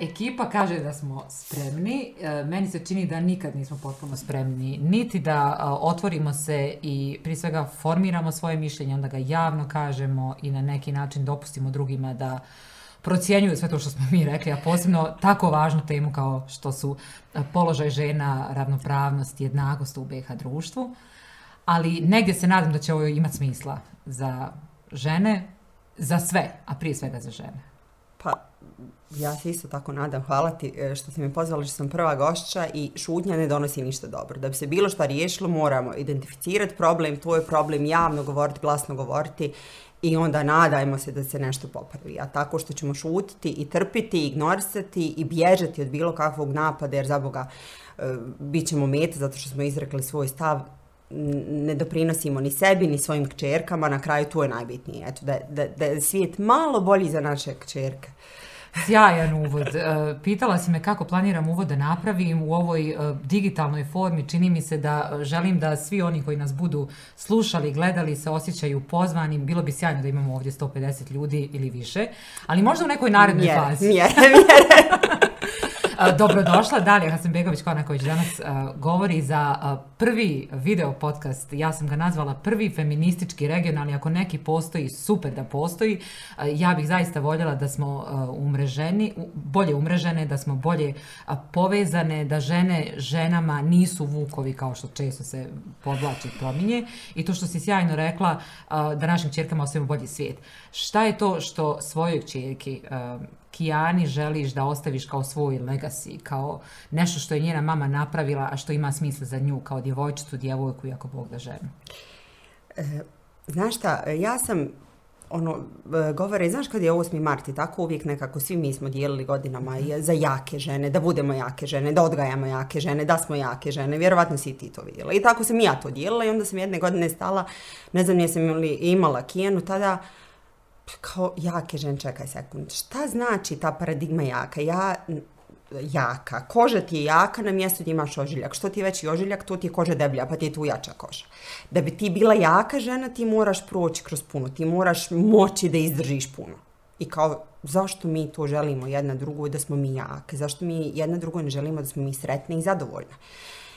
Ekipa kaže da smo spremni. E, meni se čini da nikad nismo potpuno spremni. Niti da e, otvorimo se i prije svega formiramo svoje mišljenje, onda ga javno kažemo i na neki način dopustimo drugima da procjenjuju sve to što smo mi rekli, a posebno tako važnu temu kao što su e, položaj žena, ravnopravnost, jednakost u BH društvu. Ali negdje se nadam da će ovo imati smisla za žene, za sve, a prije svega za žene. Pa, ja se isto tako nadam. Hvala ti e, što si me pozvala što sam prva gošća i šutnja ne donosi ništa dobro. Da bi se bilo što riješilo, moramo identificirati problem, tvoj problem, javno govoriti, glasno govoriti i onda nadajmo se da se nešto popravi. A tako što ćemo šutiti i trpiti, ignorisati i bježati od bilo kakvog napada, jer za Boga e, bit ćemo meta zato što smo izrekli svoj stav, ne doprinosimo ni sebi, ni svojim kćerkama, na kraju to je najbitnije. Eto, da, da, da je svijet malo bolji za naše kćerke. Sjajan uvod. E, pitala si me kako planiram uvod da napravim u ovoj e, digitalnoj formi. Čini mi se da želim da svi oni koji nas budu slušali, gledali, se osjećaju pozvani. Bilo bi sjajno da imamo ovdje 150 ljudi ili više. Ali možda u nekoj narednoj mjere, fazi. Mjere, mjere. Dobrodošla, Dalija Hasanbegović Konaković danas govori za prvi video podcast. Ja sam ga nazvala prvi feministički regionalni. Ako neki postoji, super da postoji. Ja bih zaista voljela da smo umreženi, bolje umrežene, da smo bolje povezane, da žene ženama nisu vukovi kao što često se podlači prominje. I to što si sjajno rekla, da našim čerkama osvijemo bolji svijet. Šta je to što svojoj čerki Kijani želiš da ostaviš kao svoj legacy, kao nešto što je njena mama napravila, a što ima smisla za nju, kao djevojčicu, djevojku, jako Bog da ženu? E, znaš šta, ja sam ono, e, govore, znaš kad je 8. marti, tako uvijek nekako svi mi smo dijelili godinama za jake žene, da budemo jake žene, da odgajamo jake žene, da smo jake žene, vjerovatno si ti to vidjela. I tako sam ja to dijelila i onda sam jedne godine stala, ne znam, nisam imala kijenu tada, kao jake žene, čekaj sekund, šta znači ta paradigma jaka? Ja, jaka, koža ti je jaka na mjestu gdje imaš ožiljak. Što ti je veći ožiljak, to ti je koža deblja, pa ti je tu jača koža. Da bi ti bila jaka žena, ti moraš proći kroz puno, ti moraš moći da izdržiš puno. I kao, zašto mi to želimo jedna drugu da smo mi jake? Zašto mi jedna drugoj ne želimo da smo mi sretne i zadovoljne?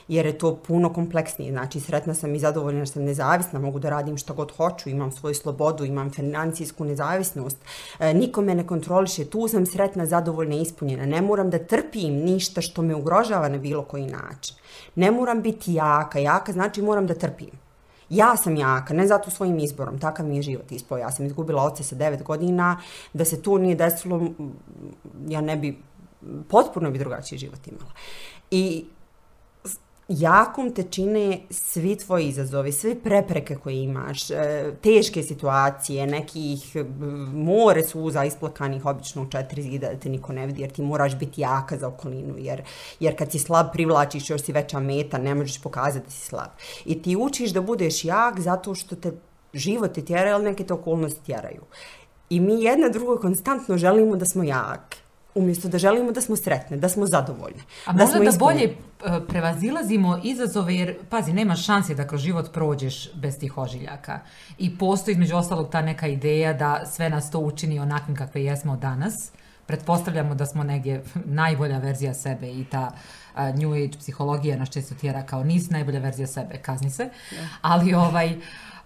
Jer je to puno kompleksnije. Znači, sretna sam i zadovoljna što sam nezavisna, mogu da radim što god hoću, imam svoju slobodu, imam financijsku nezavisnost, e, niko me ne kontroliše, tu sam sretna, zadovoljna i ispunjena. Ne moram da trpim ništa što me ugrožava na bilo koji način. Ne moram biti jaka, jaka znači moram da trpim. Ja sam jaka, ne zato svojim izborom, takav mi je život ispao. Ja sam izgubila oce sa devet godina, da se to nije desilo, ja ne bi, potpuno bi drugačiji život imala. I jakom te čine svi tvoji izazovi, sve prepreke koje imaš, e, teške situacije, nekih e, more suza isplakanih obično u četiri zida da te niko ne vidi jer ti moraš biti jaka za okolinu jer, jer kad si slab privlačiš još si veća meta, ne možeš pokazati da si slab. I ti učiš da budeš jak zato što te život te tjera ili neke te okolnosti tjeraju. I mi jedna drugo konstantno želimo da smo jake umjesto da želimo da smo sretne, da smo zadovoljne. A da možda da bolje e, prevazilazimo izazove, jer, pazi, nema šanse da kroz život prođeš bez tih ožiljaka. I postoji, između ostalog, ta neka ideja da sve nas to učini onakvim kakve jesmo danas. Pretpostavljamo da smo negdje najbolja verzija sebe i ta uh, New Age psihologija nas često tjera kao nisi najbolja verzija sebe, kazni se. Ali ovaj...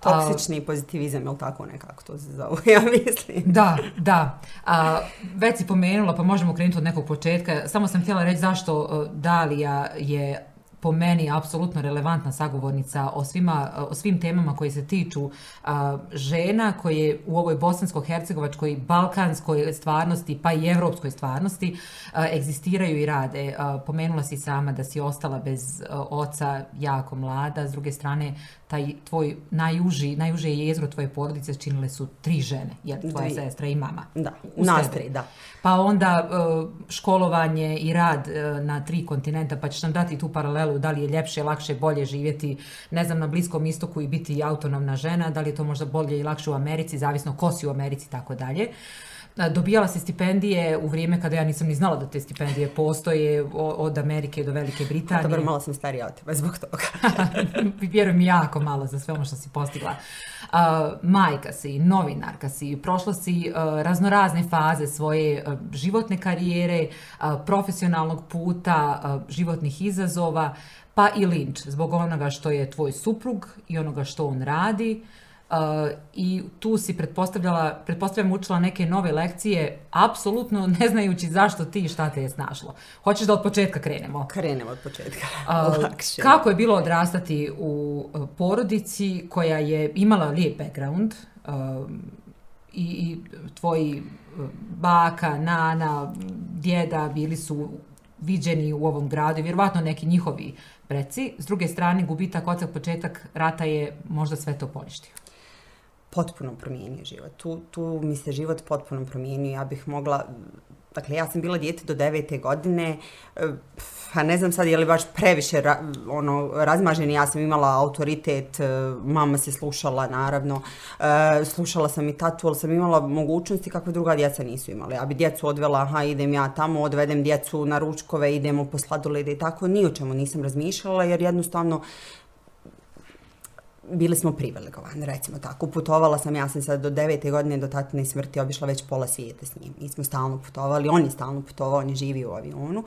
Toksični a, pozitivizam, ili tako nekako to se zove, ja mislim. Da, da. A, već si pomenula, pa možemo krenuti od nekog početka. Samo sam htjela reći zašto Dalija je po meni apsolutno relevantna sagovornica o, svima, o svim temama koje se tiču a, žena koje u ovoj bosansko-hercegovačkoj, balkanskoj stvarnosti pa i evropskoj stvarnosti a, egzistiraju i rade. A, pomenula si sama da si ostala bez a, oca jako mlada, s druge strane taj tvoj najuži, najuže jezro tvoje porodice činile su tri žene, jer tvoja Dvi. sestra i mama. Da, nas tri, da. Pa onda e, školovanje i rad e, na tri kontinenta, pa ćeš nam dati tu paralelu da li je ljepše, lakše, bolje živjeti, ne znam, na Bliskom istoku i biti autonomna žena, da li je to možda bolje i lakše u Americi, zavisno ko si u Americi, tako dalje. Dobijala si stipendije u vrijeme kada ja nisam ni znala da te stipendije postoje od Amerike do Velike Britanije. Dobro, malo sam starija od tebe zbog toga. Vjerujem jako malo za sve ono što si postigla. Majka si, novinarka si, prošla si raznorazne faze svoje životne karijere, profesionalnog puta, životnih izazova, pa i linč zbog onoga što je tvoj suprug i onoga što on radi. Uh, I tu si pretpostavljala, pretpostavljam učila neke nove lekcije, apsolutno ne znajući zašto ti i šta te je snašlo. Hoćeš da od početka krenemo? Krenemo od početka. Uh, kako je bilo odrastati u porodici koja je imala lijep background uh, i, i tvoji baka, nana, djeda bili su viđeni u ovom gradu i vjerovatno neki njihovi preci. S druge strane, gubitak od početak rata je možda sve to poništio. Potpuno promijenio život. Tu, tu mi se život potpuno promijenio. Ja bih mogla Dakle, ja sam bila dijete do devete godine, pa ne znam sad je li baš previše ra, ono, razmaženi, ja sam imala autoritet, eh, mama se slušala naravno, e, slušala sam i tatu, ali sam imala mogućnosti kakve druga djeca nisu imala. Ja bi djecu odvela, aha, idem ja tamo, odvedem djecu na ručkove, idemo po sladolede i tako, ni o čemu nisam razmišljala, jer jednostavno bili smo privilegovani, recimo tako. Putovala sam, ja sam sad do devete godine, do tatine smrti, obišla već pola svijeta s njim. Mi smo stalno putovali, on je stalno putovao, on je živio u avionu.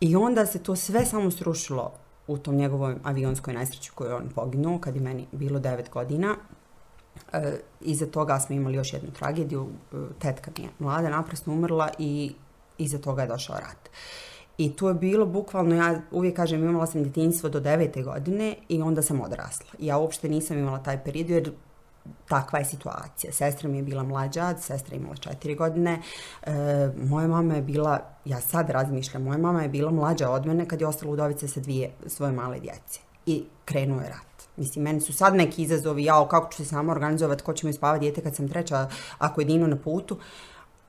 I onda se to sve samo srušilo u tom njegovoj avionskoj nesreći koju on poginuo, kad je meni bilo devet godina. E, iza toga smo imali još jednu tragediju. E, tetka mi je mlada, naprasno umrla i iza toga je došao rat. I to je bilo bukvalno, ja uvijek kažem, imala sam djetinjstvo do devete godine i onda sam odrasla. Ja uopšte nisam imala taj period jer takva je situacija. Sestra mi je bila mlađa, sestra je imala četiri godine. E, moja mama je bila, ja sad razmišljam, moja mama je bila mlađa od mene kad je ostala udovica sa dvije svoje male djece. I krenuo je rat. Mislim, meni su sad neki izazovi, jao, kako ću se samo organizovati, ko će mi spavati djete kad sam treća, ako je Dino na putu.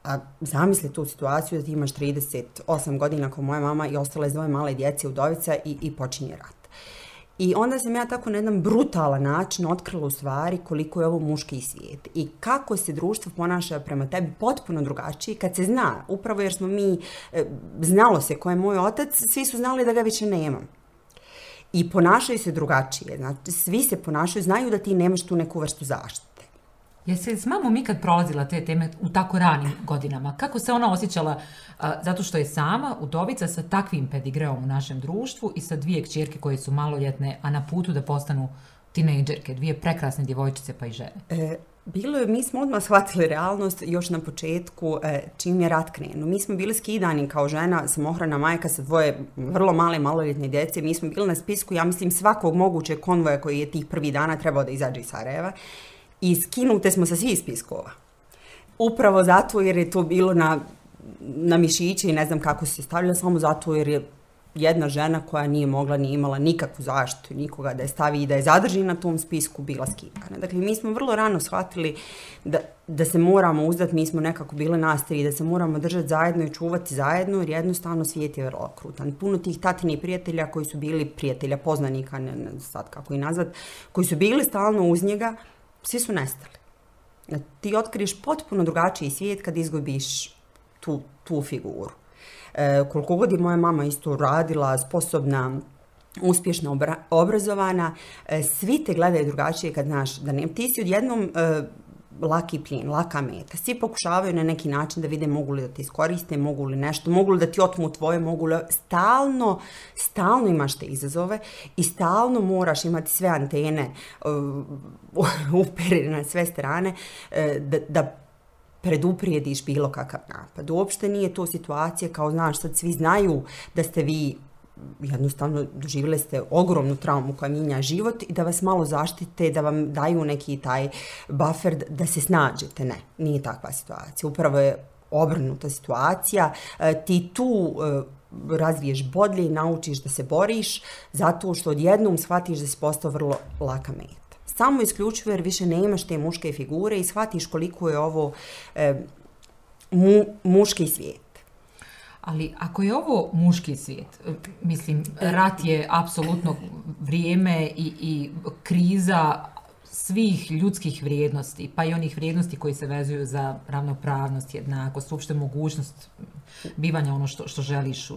A zamisli tu situaciju da ti imaš 38 godina kao moja mama i ostale dvoje male djece udovica i, i počinje rat. I onda sam ja tako na jedan brutalan način otkrila u stvari koliko je ovo muški svijet i kako se društvo ponaša prema tebi potpuno drugačije kad se zna, upravo jer smo mi, e, znalo se ko je moj otac, svi su znali da ga više nemam. I ponašaju se drugačije, znači svi se ponašaju, znaju da ti nemaš tu neku vrstu zaštite. Jesi s mamom ikad prolazila te teme u tako ranim godinama? Kako se ona osjećala a, zato što je sama udovica sa takvim pedigreom u našem društvu i sa dvije kćerke koje su maloljetne, a na putu da postanu tinejdžerke, dvije prekrasne djevojčice pa i žene? E, bilo je, mi smo odmah shvatili realnost još na početku e, čim je rat krenuo. Mi smo bili skidani kao žena, samohrana majka sa dvoje vrlo male maloljetne djece. Mi smo bili na spisku, ja mislim, svakog mogućeg konvoja koji je tih prvi dana trebao da izađe iz Sarajeva i skinute smo sa svih spiskova. Upravo zato jer je to bilo na, na mišiće i ne znam kako se stavljala, samo zato jer je jedna žena koja nije mogla, ni imala nikakvu zaštitu nikoga da je stavi i da je zadrži na tom spisku bila skidana. Dakle, mi smo vrlo rano shvatili da, da se moramo uzdati, mi smo nekako bile nastari, da se moramo držati zajedno i čuvati zajedno, jer jednostavno svijet je vrlo krutan. Puno tih tatini prijatelja koji su bili prijatelja, poznanika, ne, ne, sad kako i nazvat, koji su bili stalno uz njega, svi su nestali. Ti otkriješ potpuno drugačiji svijet kad izgubiš tu, tu figuru. E, koliko god je moja mama isto radila, sposobna, uspješno obra, obrazovana, e, svi te gledaju drugačije kad znaš da ne, ti si odjednom e, laki plin, laka meta. Svi pokušavaju na neki način da vide mogu li da te iskoriste, mogu li nešto, mogu li da ti otmu tvoje, mogu li... Stalno, stalno imaš te izazove i stalno moraš imati sve antene uh, uperene na sve strane uh, da, da preduprijediš bilo kakav napad. Uopšte nije to situacija kao, znaš, sad svi znaju da ste vi jednostavno doživjeli ste ogromnu traumu koja minja život i da vas malo zaštite, da vam daju neki taj buffer da se snađete. Ne, nije takva situacija. Upravo je obrnuta situacija. E, ti tu e, razviješ bodlje i naučiš da se boriš zato što odjednom shvatiš da si postao vrlo laka meta. Samo isključivo jer više nemaš te muške figure i shvatiš koliko je ovo e, mu, muški svijet. Ali ako je ovo muški svijet, mislim, rat je apsolutno vrijeme i, i kriza svih ljudskih vrijednosti, pa i onih vrijednosti koji se vezuju za ravnopravnost, jednakost, uopšte mogućnost bivanja ono što, što želiš.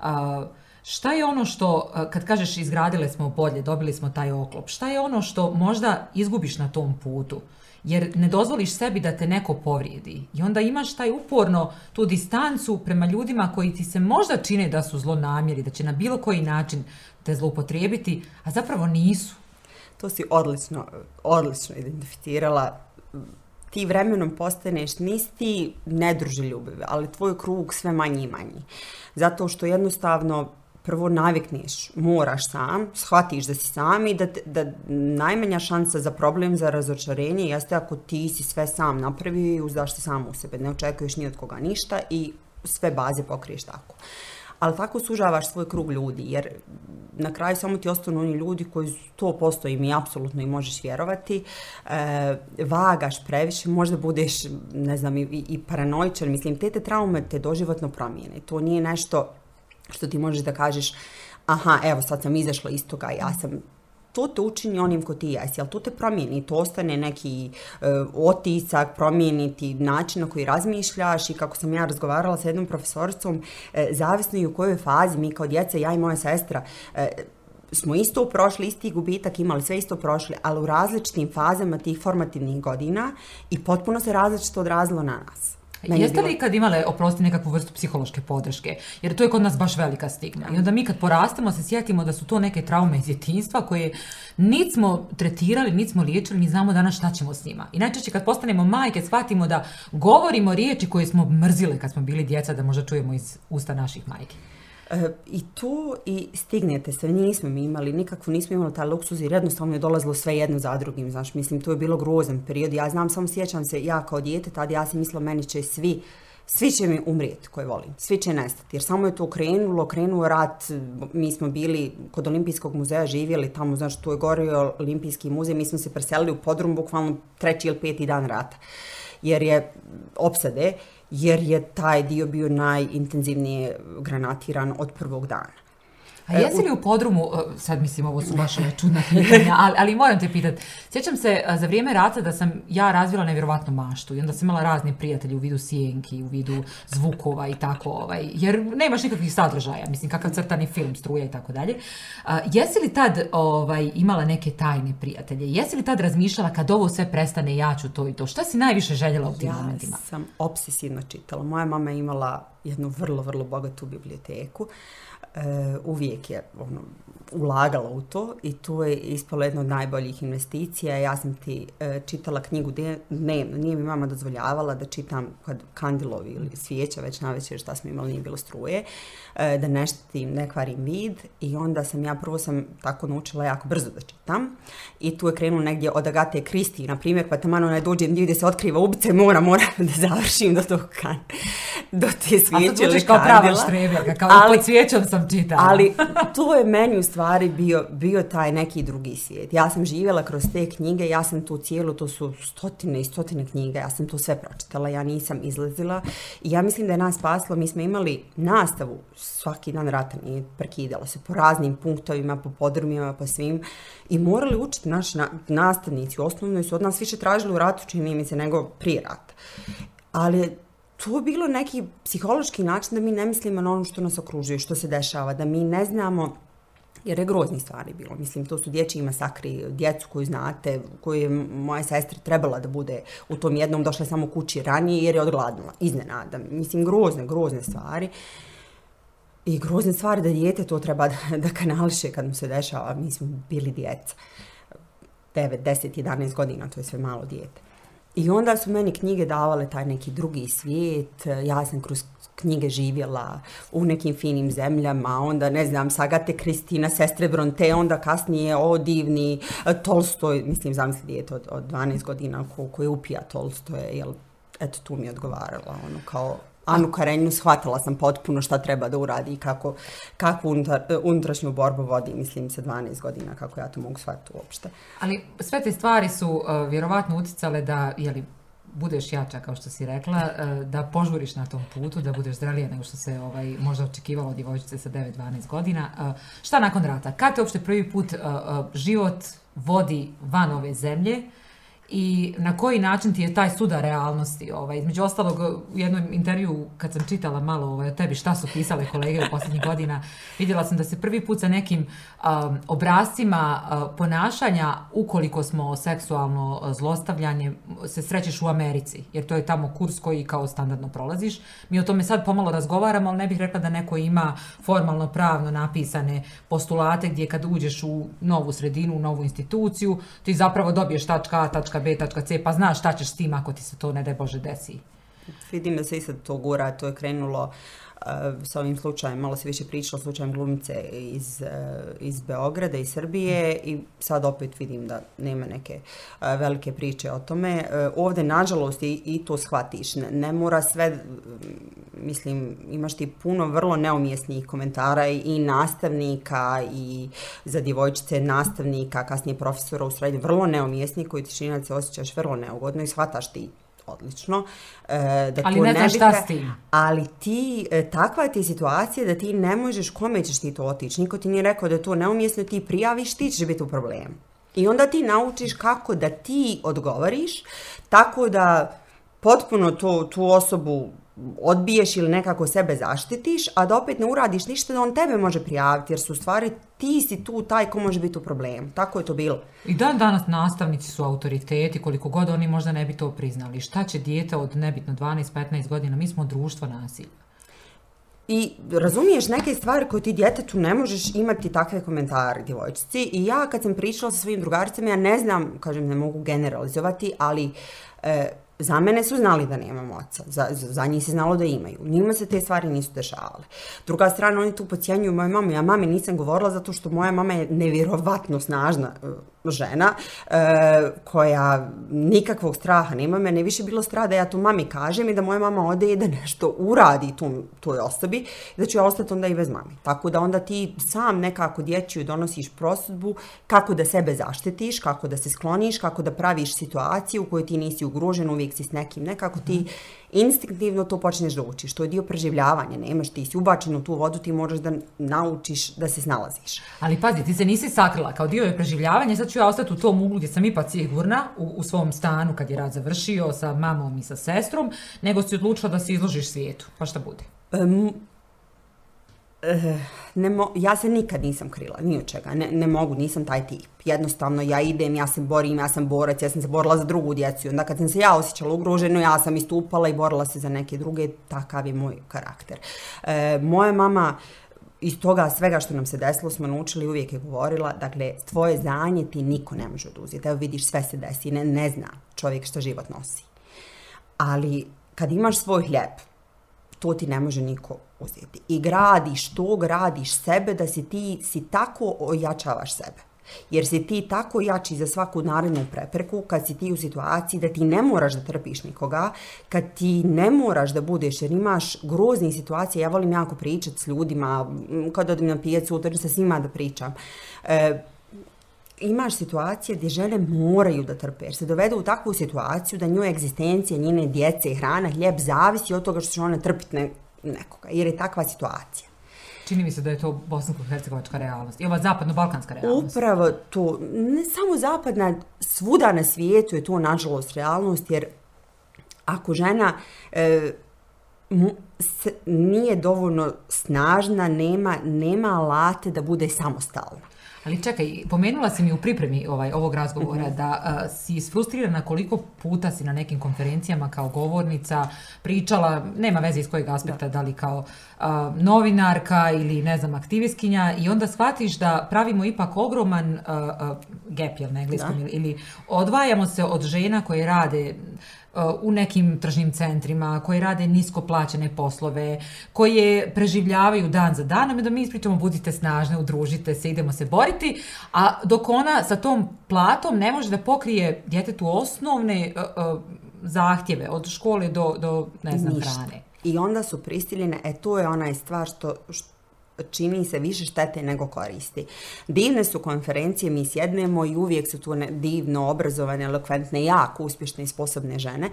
A, šta je ono što, kad kažeš izgradile smo bolje, dobili smo taj oklop, šta je ono što možda izgubiš na tom putu? Jer ne dozvoliš sebi da te neko povrijedi. I onda imaš taj uporno tu distancu prema ljudima koji ti se možda čine da su zlonamjeri, da će na bilo koji način te zloupotrijebiti, a zapravo nisu. To si odlično, odlično identificirala. Ti vremenom postaneš, nisi ti nedruželjubiv, ali tvoj krug sve manji i manji. Zato što jednostavno prvo navikneš, moraš sam, shvatiš da si sam i da, da najmanja šansa za problem, za razočarenje jeste ako ti si sve sam napravio i uzdaš se sam u sebe, ne očekuješ ni od koga ništa i sve baze pokriješ tako. Ali tako sužavaš svoj krug ljudi, jer na kraju samo ti ostanu oni ljudi koji to postoji mi apsolutno i možeš vjerovati. E, vagaš previše, možda budeš, ne znam, i, i paranoičan. Mislim, te te traume te doživotno promijene. To nije nešto što ti možeš da kažeš aha, evo sad sam izašla iz toga, ja sam to te učini onim ko ti jesi, ali to te promijeni, to ostane neki e, otisak, promijeni ti način na koji razmišljaš i kako sam ja razgovarala sa jednom profesoricom, e, zavisno i u kojoj fazi mi kao djeca, ja i moja sestra, e, smo isto prošli, isti gubitak imali, sve isto prošli, ali u različitim fazama tih formativnih godina i potpuno se različito odrazilo na nas. Meni Jeste li kad imale, oprosti, nekakvu vrstu psihološke podrške? Jer to je kod nas baš velika stigma. I onda mi kad porastemo se sjetimo da su to neke traume iz djetinstva koje nit smo tretirali, nit smo liječili, mi znamo danas šta ćemo s njima. I najčešće kad postanemo majke, shvatimo da govorimo riječi koje smo mrzile kad smo bili djeca, da možda čujemo iz usta naših majke. E, I to i stignete sve, nismo mi imali nikakvu, nismo imali taj luksuz i jednostavno je dolazilo sve jedno za drugim, znaš, mislim, to je bilo grozan period, ja znam, samo sjećam se, ja kao dijete, tad ja sam mislila, meni će svi, svi će mi umrijeti koje volim, svi će nestati, jer samo je to krenulo, krenuo rat, mi smo bili kod Olimpijskog muzeja živjeli tamo, znaš, to je gorio Olimpijski muzej, mi smo se preselili u podrum, bukvalno treći ili peti dan rata, jer je opsade, jer je taj dio bio najintenzivnije granatiran od prvog dana. A jesi li u podrumu, e, sad mislim ovo su baš čudna pitanja, ali, ali moram te pitati, sjećam se e, za vrijeme rata da sam ja razvila nevjerovatnu maštu i onda sam imala razne prijatelje u vidu sjenki, u vidu zvukova i tako, ovaj, jer nemaš nikakvih sadržaja, mislim kakav crtani film, struja i tako dalje. Jesi li tad ovaj, imala neke tajne prijatelje? Jesi li tad razmišljala kad ovo sve prestane, ja ću to i to? Šta si najviše željela u tim ja momentima? Ja sam obsesivno čitala. Moja mama je imala jednu vrlo, vrlo bogatu biblioteku. Uh, uh, uvijek je ono, ulagala u to i to je ispalo jedna od najboljih investicija. Ja sam ti uh, čitala knjigu dnevno, nije mi mama dozvoljavala da čitam kad kandilovi ili svijeća već na večer šta smo imali, nije bilo struje, uh, da neštim, ne kvarim vid i onda sam ja prvo sam tako naučila jako brzo da čitam i tu je krenulo negdje od Agate Kristi, na primjer, pa tamo ne dođe gdje se otkriva ubice, mora, mora da završim do tog kan, do te svijeće ili kandila. A to kao prava štrebjaka, kao ali, pod svijećom sam čitala. Ali to je meni u stvari bio, bio taj neki drugi svijet. Ja sam živjela kroz te knjige, ja sam tu cijelu, to su stotine i stotine knjiga, ja sam to sve pročitala, ja nisam izlazila. I ja mislim da je nas spasilo, mi smo imali nastavu, svaki dan rata nije prekidala se po raznim punktovima, po podrumima, po svim. I morali učiti naši na, nastavnici, osnovno su od nas više tražili u ratu, čini mi se, nego prije rata. Ali to je bilo neki psihološki način da mi ne mislimo na ono što nas okružuje, što se dešava, da mi ne znamo jer je grozni stvari bilo. Mislim, to su dječji masakri, djecu koju znate, koju je moja sestra trebala da bude u tom jednom, došla samo kući ranije jer je odgladnula, iznenada. Mislim, grozne, grozne stvari. I grozne stvari da dijete to treba da, da kanališe kad mu se dešava. Mi smo bili djeca. 9, 10, 11 godina, to je sve malo dijete. I onda su meni knjige davale taj neki drugi svijet, ja sam kroz knjige živjela u nekim finim zemljama, onda ne znam, Sagate Kristina, Sestre Bronte, onda kasnije o divni Tolstoj, mislim, zamisli dijete od, od 12 godina ko, ko je upija Tolstoje, jel, eto tu mi je odgovarala, ono, kao Anu Karenju shvatila sam potpuno šta treba da uradi i kako, kako unutar, unutrašnju borbu vodi, mislim, se 12 godina, kako ja to mogu shvatiti uopšte. Ali sve te stvari su uh, vjerovatno uticale da, jeli, budeš jača, kao što si rekla, uh, da požuriš na tom putu, da budeš zrelija nego što se ovaj, možda očekivalo od djevojčice sa 9-12 godina. Uh, šta nakon rata? Kad te uopšte prvi put uh, uh, život vodi van ove zemlje i na koji način ti je taj suda realnosti. Ovaj. Između ostalog, u jednom intervju, kad sam čitala malo ovaj, o tebi šta su pisale kolege u posljednjih godina, vidjela sam da se prvi put sa nekim um, obrazcima uh, ponašanja, ukoliko smo seksualno uh, zlostavljanje, se srećeš u Americi, jer to je tamo kurs koji kao standardno prolaziš. Mi o tome sad pomalo razgovaramo, ali ne bih rekla da neko ima formalno pravno napisane postulate gdje kad uđeš u novu sredinu, u novu instituciju, ti zapravo dobiješ tačka A, tačka B.C, pa znaš šta ćeš s tim ako ti se to, ne daj Bože, desi. Vidim da se i sad to gura, to je krenulo uh, Eh, sa ovim slučajem, malo se više pričalo o slučajem glumice iz, eh, iz Beograda i Srbije i sad opet vidim da nema neke eh, velike priče o tome. Ovde, nažalost, i, i to shvatiš. Ne, ne mora sve, mm, mislim, imaš ti puno vrlo neumjesnih komentara i, nastavnika i za djevojčice nastavnika, kasnije profesora u srednju, vrlo neumjesnih koji ti čini da se osjećaš vrlo neugodno i shvataš ti odlično. E, da ali ne znaš šta s tim. Ali ti, e, takva ti je situacija da ti ne možeš kome ćeš ti to otići. Niko ti nije rekao da je to neumjesno, ti prijaviš, ti ćeš biti u problemu. I onda ti naučiš kako da ti odgovoriš, tako da potpuno to, tu osobu odbiješ ili nekako sebe zaštitiš, a da opet ne uradiš ništa da on tebe može prijaviti, jer su stvari ti si tu taj ko može biti u problemu. Tako je to bilo. I dan danas nastavnici su autoriteti, koliko god oni možda ne bi to priznali. Šta će dijete od nebitno 12-15 godina? Mi smo društvo nasilja. I razumiješ neke stvari koje ti djetetu ne možeš imati takve komentare djevojčici. I ja kad sam pričala sa svojim drugaricama, ja ne znam, kažem, ne mogu generalizovati, ali e, Za mene su znali da nemam oca, za, za, za njih se znalo da imaju. Njima se te stvari nisu dešavale. Druga strana, oni tu pocijanjuju moju mamu. Ja mame nisam govorila zato što moja mama je nevjerovatno snažna e, žena e, koja nikakvog straha nema. Mene više bilo straha da ja to mami kažem i da moja mama ode i da nešto uradi tu, toj osobi da ću ja ostati onda i bez mami. Tako da onda ti sam nekako dječju donosiš prosudbu kako da sebe zaštitiš, kako da se skloniš, kako da praviš situaciju u kojoj ti nisi ugrožen, uvijek si s nekim. Nekako ti mm instinktivno to počneš da učiš. To je dio preživljavanja. Nemaš ti si ubačen u tu vodu, ti moraš da naučiš da se snalaziš. Ali pazi, ti se nisi sakrila kao dio je preživljavanja. Sad ću ja ostati u tom uglu gdje sam ipak sigurna u, u svom stanu kad je rad završio sa mamom i sa sestrom, nego si odlučila da se izložiš svijetu. Pa šta bude? Um, Eh, ne mo, ja se nikad nisam krila, ni od čega, ne, ne mogu, nisam taj tip. Jednostavno, ja idem, ja se borim, ja sam borac, ja sam se borila za drugu djecu. Onda kad sam se ja osjećala ugroženo, ja sam istupala i borila se za neke druge, takav je moj karakter. E, moja mama, iz toga svega što nam se desilo, smo naučili, uvijek je govorila, dakle, tvoje znanje ti niko ne može oduzeti. Evo vidiš, sve se desi, ne, ne zna čovjek što život nosi. Ali, kad imaš svoj hljeb, to ti ne može niko uzeti. I gradiš to, gradiš sebe da si ti si tako ojačavaš sebe. Jer si ti tako jači za svaku narednu prepreku kad si ti u situaciji da ti ne moraš da trpiš nikoga, kad ti ne moraš da budeš jer imaš grozne situacije. Ja volim jako pričati s ljudima, kad odim na pijacu, utvrđu sa svima da pričam. E, imaš situacije gdje žene moraju da trpe, jer se dovedu u takvu situaciju da njoj egzistencija, njene djece, hrana, hljeb zavisi od toga što će ona trpiti nekoga, jer je takva situacija. Čini mi se da je to bosansko-hercegovačka realnost i ova zapadno-balkanska realnost. Upravo to, ne samo zapadna, svuda na svijetu je to nažalost realnost, jer ako žena e, se, nije dovoljno snažna, nema, nema alate da bude samostalna. Ali čekaj, pomenula si mi u pripremi ovaj, ovog razgovora mm -hmm. da uh, si isfrustrirana koliko puta si na nekim konferencijama kao govornica pričala, nema veze iz kojeg aspekta, da, da li kao uh, novinarka ili ne znam, aktivistkinja i onda shvatiš da pravimo ipak ogroman uh, uh, gap, jel na engleskom, ili, ili odvajamo se od žena koje rade u nekim tržnim centrima, koji rade nisko plaćene poslove, koje preživljavaju dan za danom, da mi ispričamo budite snažne, udružite se, idemo se boriti, a dok ona sa tom platom ne može da pokrije djetetu osnovne uh, uh, zahtjeve od škole do, do ne znam, Ništa. hrane. I onda su prisiljene, e to je onaj stvar što, što čini se više štete nego koristi. Divne su konferencije, mi sjednemo i uvijek su tu divno obrazovane, elokventne, jako uspješne i sposobne žene.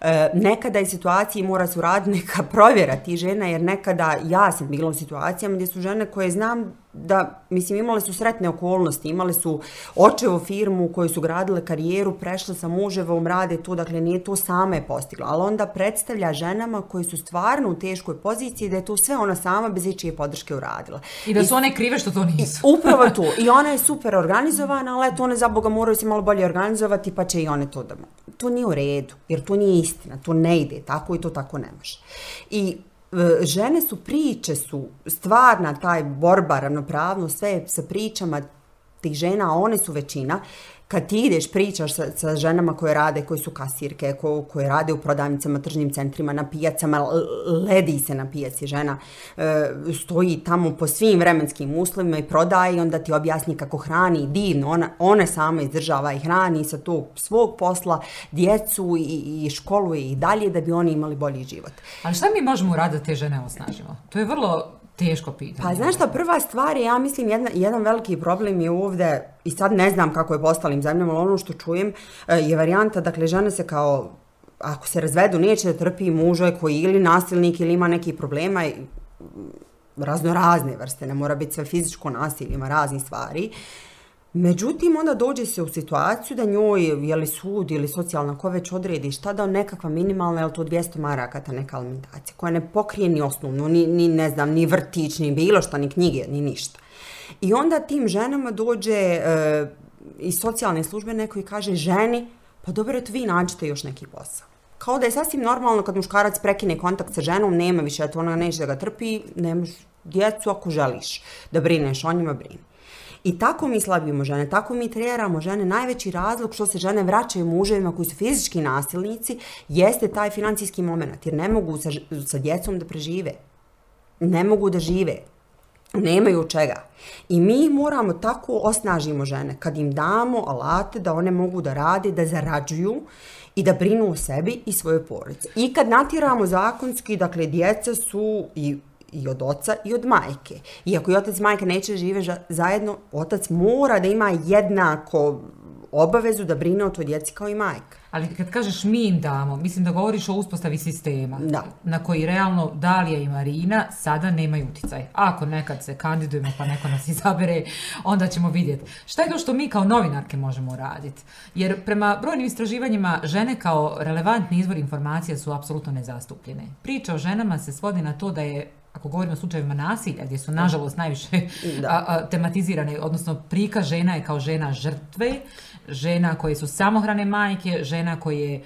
E, nekada je situaciji mora su rad neka provjera ti žena, jer nekada ja sam bila u situacijama gdje su žene koje znam da, mislim, imale su sretne okolnosti, imale su očevo firmu u kojoj su gradile karijeru, prešle sa muževom, rade tu, dakle nije to same postigla, ali onda predstavlja ženama koji su stvarno u teškoj poziciji da je to sve ona sama bez ičije podrške uradila. I da su one krive što to nisu. Upravo to. I ona je super organizovana, ali to one za Boga moraju se malo bolje organizovati, pa će i one to da To nije u redu, jer to nije istina, to ne ide tako i to tako ne može. I E, žene su priče su stvarna taj borba ravnopravno sve sa pričama tih žena one su većina kad ti ideš, pričaš sa, sa ženama koje rade, koje su kasirke, ko, koje rade u prodavnicama, tržnim centrima, na pijacama, ledi se na pijaci žena, e, stoji tamo po svim vremenskim uslovima i prodaje i onda ti objasni kako hrani divno, ona, ona sama izdržava i hrani sa tog svog posla, djecu i, i školuje i dalje da bi oni imali bolji život. Ali šta mi možemo uraditi te žene osnažimo? To je vrlo teško pitanje. Pa znaš šta, prva stvar je, ja mislim, jedna, jedan veliki problem je ovdje, i sad ne znam kako je po ostalim zemljama, ali ono što čujem e, je varijanta, dakle, žene se kao, ako se razvedu, neće da trpi muža koji ili nasilnik ili ima neki problema, razno razne vrste, ne mora biti sve fizičko nasilje, ima raznih stvari, Međutim, onda dođe se u situaciju da njoj, je li sud ili socijalna ko već odredi šta da nekakva minimalna, je li to 200 maraka ta neka alimentacija, koja ne pokrije ni osnovnu, ni, ni ne znam, ni vrtić, ni bilo šta, ni knjige, ni ništa. I onda tim ženama dođe e, iz socijalne službe neko i kaže ženi, pa dobro, vi nađete još neki posao. Kao da je sasvim normalno kad muškarac prekine kontakt sa ženom, nema više, eto ona neće da ga trpi, nemaš djecu ako želiš da brineš o njima, brini. I tako mi slabimo žene, tako mi treneramo žene. Najveći razlog što se žene vraćaju muževima koji su fizički nasilnici jeste taj financijski moment, jer ne mogu sa, sa djecom da prežive. Ne mogu da žive. Nemaju čega. I mi moramo tako osnažimo žene kad im damo alate da one mogu da rade, da zarađuju i da brinu o sebi i svoje porodice. I kad natiramo zakonski, dakle, djeca su i i od oca i od majke. Iako i otac i majka neće žive zajedno, otac mora da ima jednako obavezu da brine o toj djeci kao i majka. Ali kad kažeš mi im damo, mislim da govoriš o uspostavi sistema da. na koji realno Dalija i Marina sada nemaju uticaj. Ako nekad se kandidujemo pa neko nas izabere, onda ćemo vidjeti. Šta je to što mi kao novinarke možemo raditi? Jer prema brojnim istraživanjima žene kao relevantni izvor informacija su apsolutno nezastupljene. Priča o ženama se svodi na to da je ako govorimo o slučajevima nasilja, gdje su nažalost najviše a, a, tematizirane, odnosno prika žena je kao žena žrtve, žena koje su samohrane majke, žena koje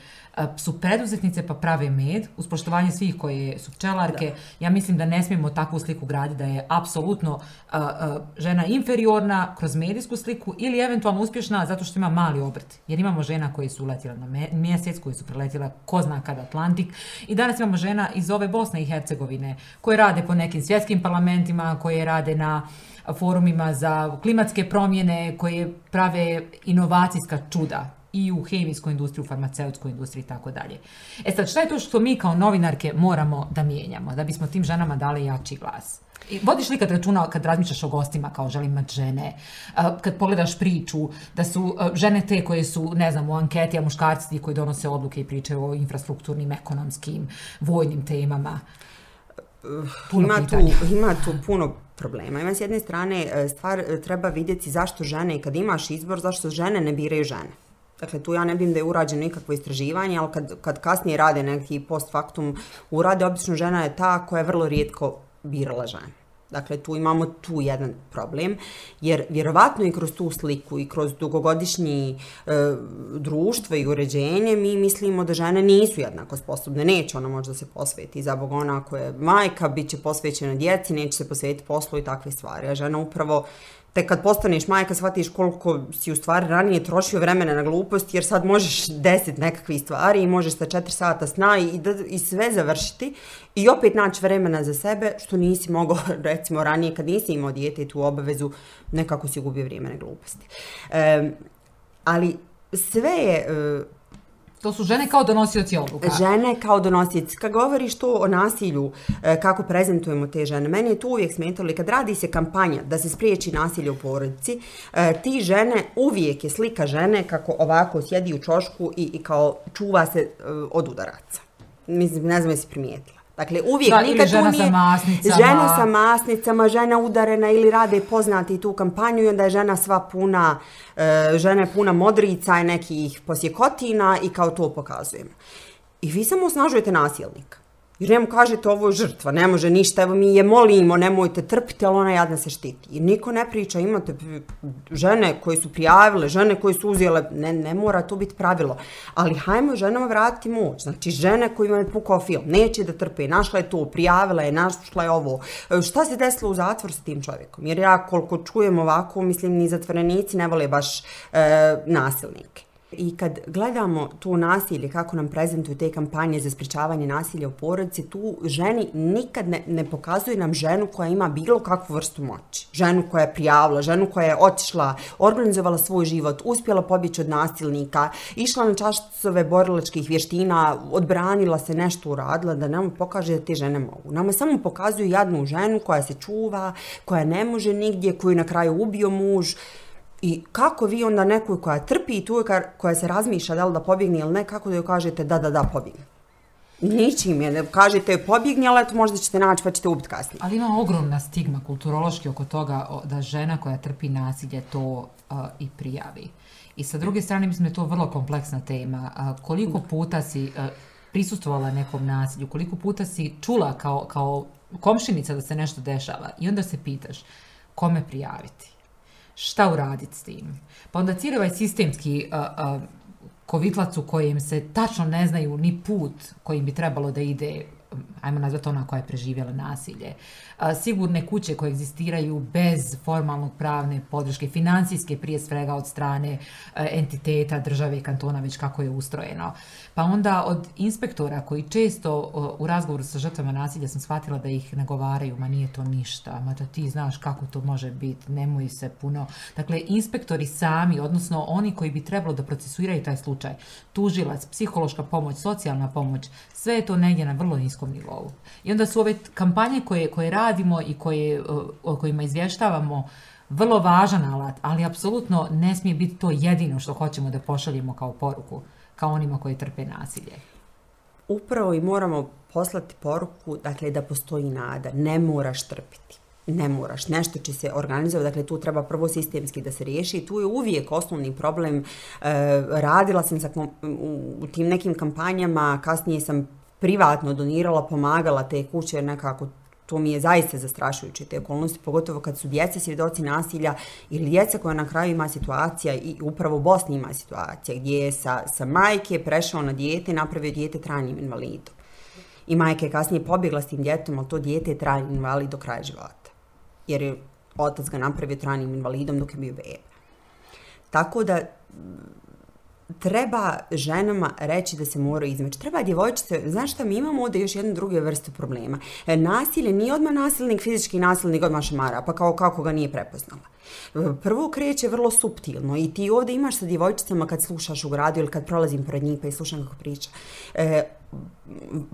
su preduzetnice pa prave med, uz poštovanje svih koje su pčelarke. Da. Ja mislim da ne smijemo takvu sliku graditi, da je apsolutno uh, uh, žena inferiorna kroz medijsku sliku ili eventualno uspješna zato što ima mali obrt. Jer imamo žena koji su uletjela na mjesec, koji su preletjela ko zna kad Atlantik. I danas imamo žena iz ove Bosne i Hercegovine koje rade po nekim svjetskim parlamentima, koje rade na forumima za klimatske promjene, koje prave inovacijska čuda i u hemijskoj industriji, u farmaceutskoj industriji i tako dalje. E sad, šta je to što mi kao novinarke moramo da mijenjamo, da bismo tim ženama dali jači glas? I vodiš li kad računa, kad razmišljaš o gostima kao želim imati žene, kad pogledaš priču, da su žene te koje su, ne znam, u anketi, a muškarci ti koji donose odluke i pričaju o infrastrukturnim, ekonomskim, vojnim temama? Puno ima, tu, ima tu puno problema. Ima s jedne strane e, stvar, e, treba vidjeti zašto žene, i kad imaš izbor, zašto žene ne biraju žene. Dakle, tu ja ne vidim da je urađeno nikakvo istraživanje, ali kad, kad kasnije rade neki post factum urade, obično žena je ta koja je vrlo rijetko birala žene. Dakle, tu imamo tu jedan problem, jer vjerovatno i kroz tu sliku i kroz dugogodišnji e, društvo i uređenje mi mislimo da žene nisu jednako sposobne. Neće ona možda se posveti za Bog ona koja je majka, bit će posvećena djeci, neće se posvetiti poslu i takve stvari. A žena upravo te kad postaneš majka shvatiš koliko si u stvari ranije trošio vremena na glupost jer sad možeš deset nekakvih stvari i možeš sa četiri sata sna i, da, i sve završiti i opet naći vremena za sebe što nisi mogao recimo ranije kad nisi imao dijete i tu obavezu nekako si gubio vrijeme na gluposti. E, ali sve je e, To su žene kao donosioci odluka. Žene kao donosioci. Kad govoriš to o nasilju, e, kako prezentujemo te žene, meni je to uvijek smetalo. Kad radi se kampanja da se spriječi nasilje u porodici, e, ti žene, uvijek je slika žene kako ovako sjedi u čošku i, i kao čuva se e, od udaraca. Mislim, ne znam jesi primijetila. Dakle, uvijek Da, nikad žena nije... sa masnicama. Žena sa masnicama, žena udarena ili rade poznati tu kampanju i onda je žena sva puna, e, žena puna modrica i nekih posjekotina i kao to pokazujemo. I vi samo osnažujete nasilnika. Jer njemu kažete ovo je žrtva, ne može ništa, evo mi je molimo, nemojte trpiti, ali ona jadna se štiti. I niko ne priča, imate žene koje su prijavile, žene koje su uzijele, ne, ne mora to biti pravilo. Ali hajmo ženama vratiti moć. Znači žene koje imaju pukao film, neće da trpe, našla je to, prijavila je, našla je ovo. E, šta se desilo u zatvor sa tim čovjekom? Jer ja koliko čujem ovako, mislim, ni zatvorenici ne vole baš e, nasilnike. I kad gledamo to nasilje, kako nam prezentuju te kampanje za spričavanje nasilja u porodici, tu ženi nikad ne, ne pokazuje nam ženu koja ima bilo kakvu vrstu moći. Ženu koja je prijavila, ženu koja je otišla, organizovala svoj život, uspjela pobjeći od nasilnika, išla na čašcove borilačkih vještina, odbranila se nešto uradila, da nam pokaže da te žene mogu. Nama samo pokazuju jadnu ženu koja se čuva, koja ne može nigdje, koju na kraju ubio muž, I kako vi onda nekoj koja trpi i tu je koja se razmišlja da li da pobjegne ili ne, kako da joj kažete da, da, da, pobjegne? Ničim je, kažete pobjegne, ali eto možda ćete naći pa ćete ubiti kasnije. Ali ima ogromna stigma kulturološki oko toga da žena koja trpi nasilje to uh, i prijavi. I sa druge strane, mislim da je to vrlo kompleksna tema. Uh, koliko puta si uh, prisustvovala nekom nasilju, koliko puta si čula kao, kao komšinica da se nešto dešava i onda se pitaš kome prijaviti, šta uraditi s tim. Pa onda cijeli ovaj sistemski uh, uh, kovitlac u kojem se tačno ne znaju ni put kojim bi trebalo da ide ajmo nazvati ona koja je preživjela nasilje. A, sigurne kuće koje egzistiraju bez formalnog pravne podrške, financijske prije svega od strane a, entiteta, države i kantona, već kako je ustrojeno. Pa onda od inspektora koji često u razgovoru sa žrtvama nasilja sam shvatila da ih nagovaraju, ma nije to ništa, ma da ti znaš kako to može biti, nemoj se puno. Dakle, inspektori sami, odnosno oni koji bi trebalo da procesuiraju taj slučaj, tužilac, psihološka pomoć, socijalna pomoć, sve je to negdje na vrlo niskom nivou. I onda su ove kampanje koje, koje radimo i koje, o kojima izvještavamo vrlo važan alat, ali apsolutno ne smije biti to jedino što hoćemo da pošaljemo kao poruku, kao onima koji trpe nasilje. Upravo i moramo poslati poruku, dakle, da postoji nada, ne moraš trpiti. Ne moraš, nešto će se organizovati, dakle tu treba prvo sistemski da se riješi i tu je uvijek osnovni problem. E, radila sam sa, u, u tim nekim kampanjama, kasnije sam privatno donirala, pomagala te kuće, nekako to mi je zaista zastrašujuće te okolnosti, pogotovo kad su djeca svjedoci nasilja ili djeca koja na kraju ima situacija i upravo u Bosni ima situacija gdje je sa, sa majke prešao na dijete i napravio dijete trajnim invalidom. I majka je kasnije pobjegla s tim djetom, ali to dijete je trajni invalid do kraja života. Jer je otac ga napravio trajnim invalidom dok je bio beba. Tako da treba ženama reći da se moraju izmeći. Treba djevojčice, znaš šta, mi imamo ovdje još jednu drugu vrstu problema. E, nasilje nije odmah nasilnik, fizički nasilnik odmah šamara, pa kao kako ga nije prepoznala. Prvo kreće vrlo suptilno i ti ovdje imaš sa djevojčicama kad slušaš u gradu ili kad prolazim pored njih pa i slušam kako priča. E,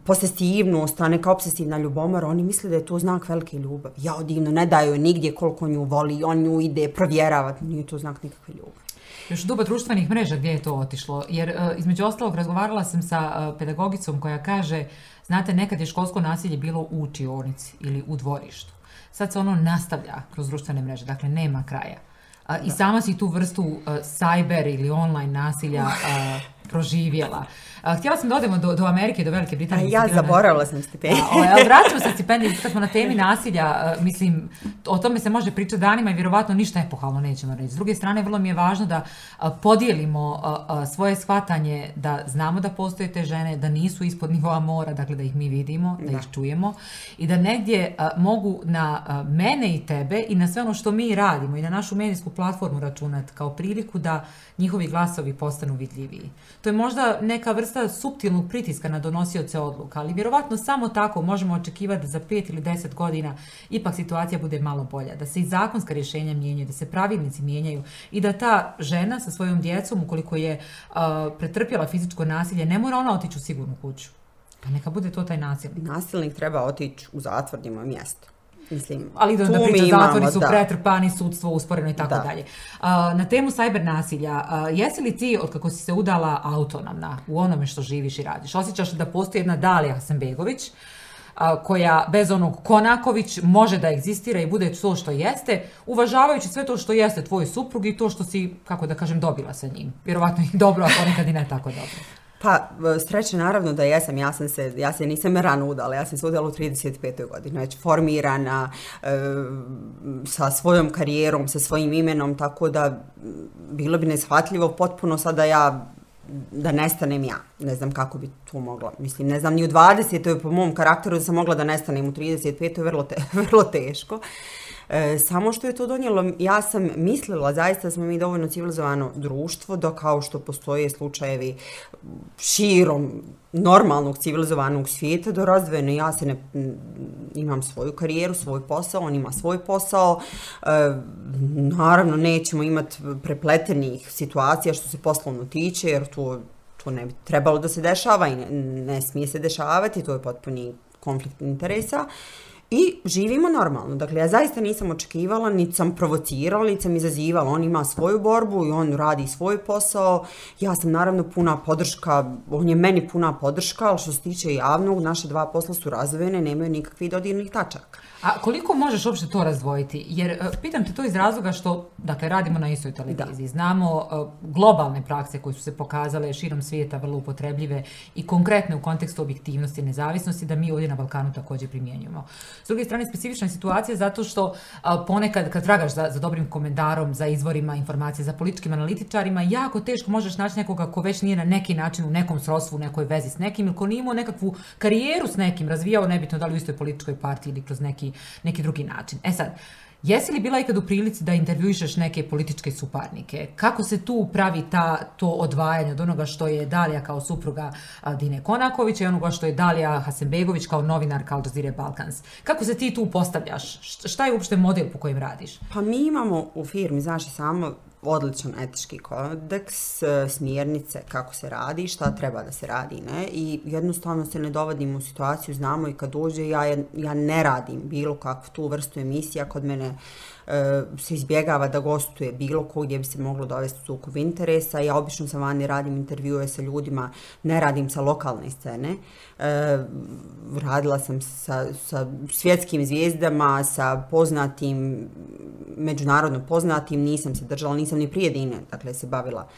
posesivnost, a neka obsesivna ljubomora, oni misle da je to znak velike ljubavi. Ja divno, ne daju nigdje koliko nju voli, on nju ide provjeravati, nije to znak nikakve ljubavi. Još duba društvenih mreža gdje je to otišlo. Jer e, između ostalog razgovarala sam sa e, pedagogicom koja kaže, znate, nekad je školsko nasilje bilo u učionici ili u dvorištu. Sad se ono nastavlja kroz društvene mreže, dakle nema kraja. I sama si tu vrstu uh, cyber ili online nasilja proživjela. A, htjela sam da odemo do, do Amerike, do Velike Britanije. ja zaboravila sam stipendiju. Vraćamo se stipendije, kad smo na temi nasilja, a, mislim, o tome se može pričati danima i vjerovatno ništa epohalno nećemo reći. S druge strane, vrlo mi je važno da a, podijelimo svoje shvatanje, da znamo da postoje te žene, da nisu ispod nivoa mora, dakle da ih mi vidimo, da, Da. ih čujemo i da negdje mogu na mene i tebe i na sve ono što mi radimo i na našu medijsku platformu računati kao priliku da njihovi glasovi postanu vidljiviji. To je možda neka vrsta suptilnog pritiska na donosioce odluka, ali vjerovatno samo tako možemo očekivati da za 5 ili 10 godina ipak situacija bude malo bolja, da se i zakonska rješenja mijenjaju, da se pravilnici mijenjaju i da ta žena sa svojom djecom, ukoliko je uh, pretrpjela fizičko nasilje, ne mora ona otići u sigurnu kuću. Pa neka bude to taj nasilnik. Nasilnik treba otići u zatvor gdje mjesto. Mislim, Ali da, da priča, zatvori su da. pretrpani, sudstvo usporeno i tako Da. dalje. A, na temu cyber nasilja, a, jesi li ti, od kako si se udala, autonomna u onome što živiš i radiš? Osjećaš da postoji jedna Dalija Hasanbegović, koja bez onog Konaković može da egzistira i bude to što jeste, uvažavajući sve to što jeste tvoj suprug i to što si, kako da kažem, dobila sa njim. Vjerovatno i dobro, a ponekad i ne tako dobro. Pa, e, sreće naravno da jesam, ja sam se, ja se nisam rano udala, ja sam se udala u 35. godini, već formirana, e, sa svojom karijerom, sa svojim imenom, tako da bilo bi neshvatljivo potpuno sada ja da nestanem ja. Ne znam kako bi to mogla. Mislim, ne znam, ni u 20. to je po mom karakteru da sam mogla da nestanem u 35. je vrlo, te, vrlo teško. E, samo što je to donijelo, ja sam mislila zaista da smo mi dovoljno civilizovano društvo, do kao što postoje slučajevi širom normalnog civilizovanog svijeta do razvojene. Ja se ne, imam svoju karijeru, svoj posao, on ima svoj posao. E, naravno, nećemo imati prepletenih situacija što se poslovno tiče, jer to, to ne bi trebalo da se dešava i ne, ne smije se dešavati, to je potpuni konflikt interesa. I živimo normalno. Dakle, ja zaista nisam očekivala, niti sam provocirala, niti sam izazivala. On ima svoju borbu i on radi svoj posao. Ja sam naravno puna podrška, on je meni puna podrška, ali što se tiče javnog, naše dva posla su razvojene, nemaju nikakvih dodirnih tačaka. A koliko možeš uopšte to razdvojiti? Jer e, pitam te to iz razloga što, dakle, radimo na istoj televiziji. Da. Znamo uh, globalne prakse koje su se pokazale širom svijeta vrlo upotrebljive i konkretne u kontekstu objektivnosti i nezavisnosti da mi ovdje na Balkanu također primjenjujemo. S druge strane, specifična situacija zato što a, ponekad kad tragaš za, za dobrim komentarom, za izvorima informacije, za političkim analitičarima, jako teško možeš naći nekoga ko već nije na neki način u nekom srodstvu, u nekoj vezi s nekim ili ko nije imao nekakvu karijeru s nekim, razvijao nebitno da li u istoj političkoj partiji ili kroz neki neki drugi način. E sad, jesi li bila ikad u prilici da intervjuišeš neke političke suparnike? Kako se tu pravi ta, to odvajanje od onoga što je Dalija kao supruga Dine Konakovića i onoga što je Dalija Hasenbegović kao novinar kao Dozire Balkans? Kako se ti tu postavljaš? Šta je uopšte model po kojem radiš? Pa mi imamo u firmi, znaš, samo odličan etički kodeks, e, smjernice kako se radi, šta treba da se radi, ne? I jednostavno se ne dovodim u situaciju, znamo i kad dođe, ja, ja ne radim bilo kakvu tu vrstu emisija, kod mene uh, Eh, se izbjegava da gostuje bilo ko gdje bi se moglo dovesti sukob interesa. Ja obično sam vani radim intervjue sa ljudima, ne radim sa lokalne scene. E, radila sam sa, sa svjetskim zvijezdama, sa poznatim, međunarodno poznatim, nisam se držala, nisam ni prije dine, dakle, se bavila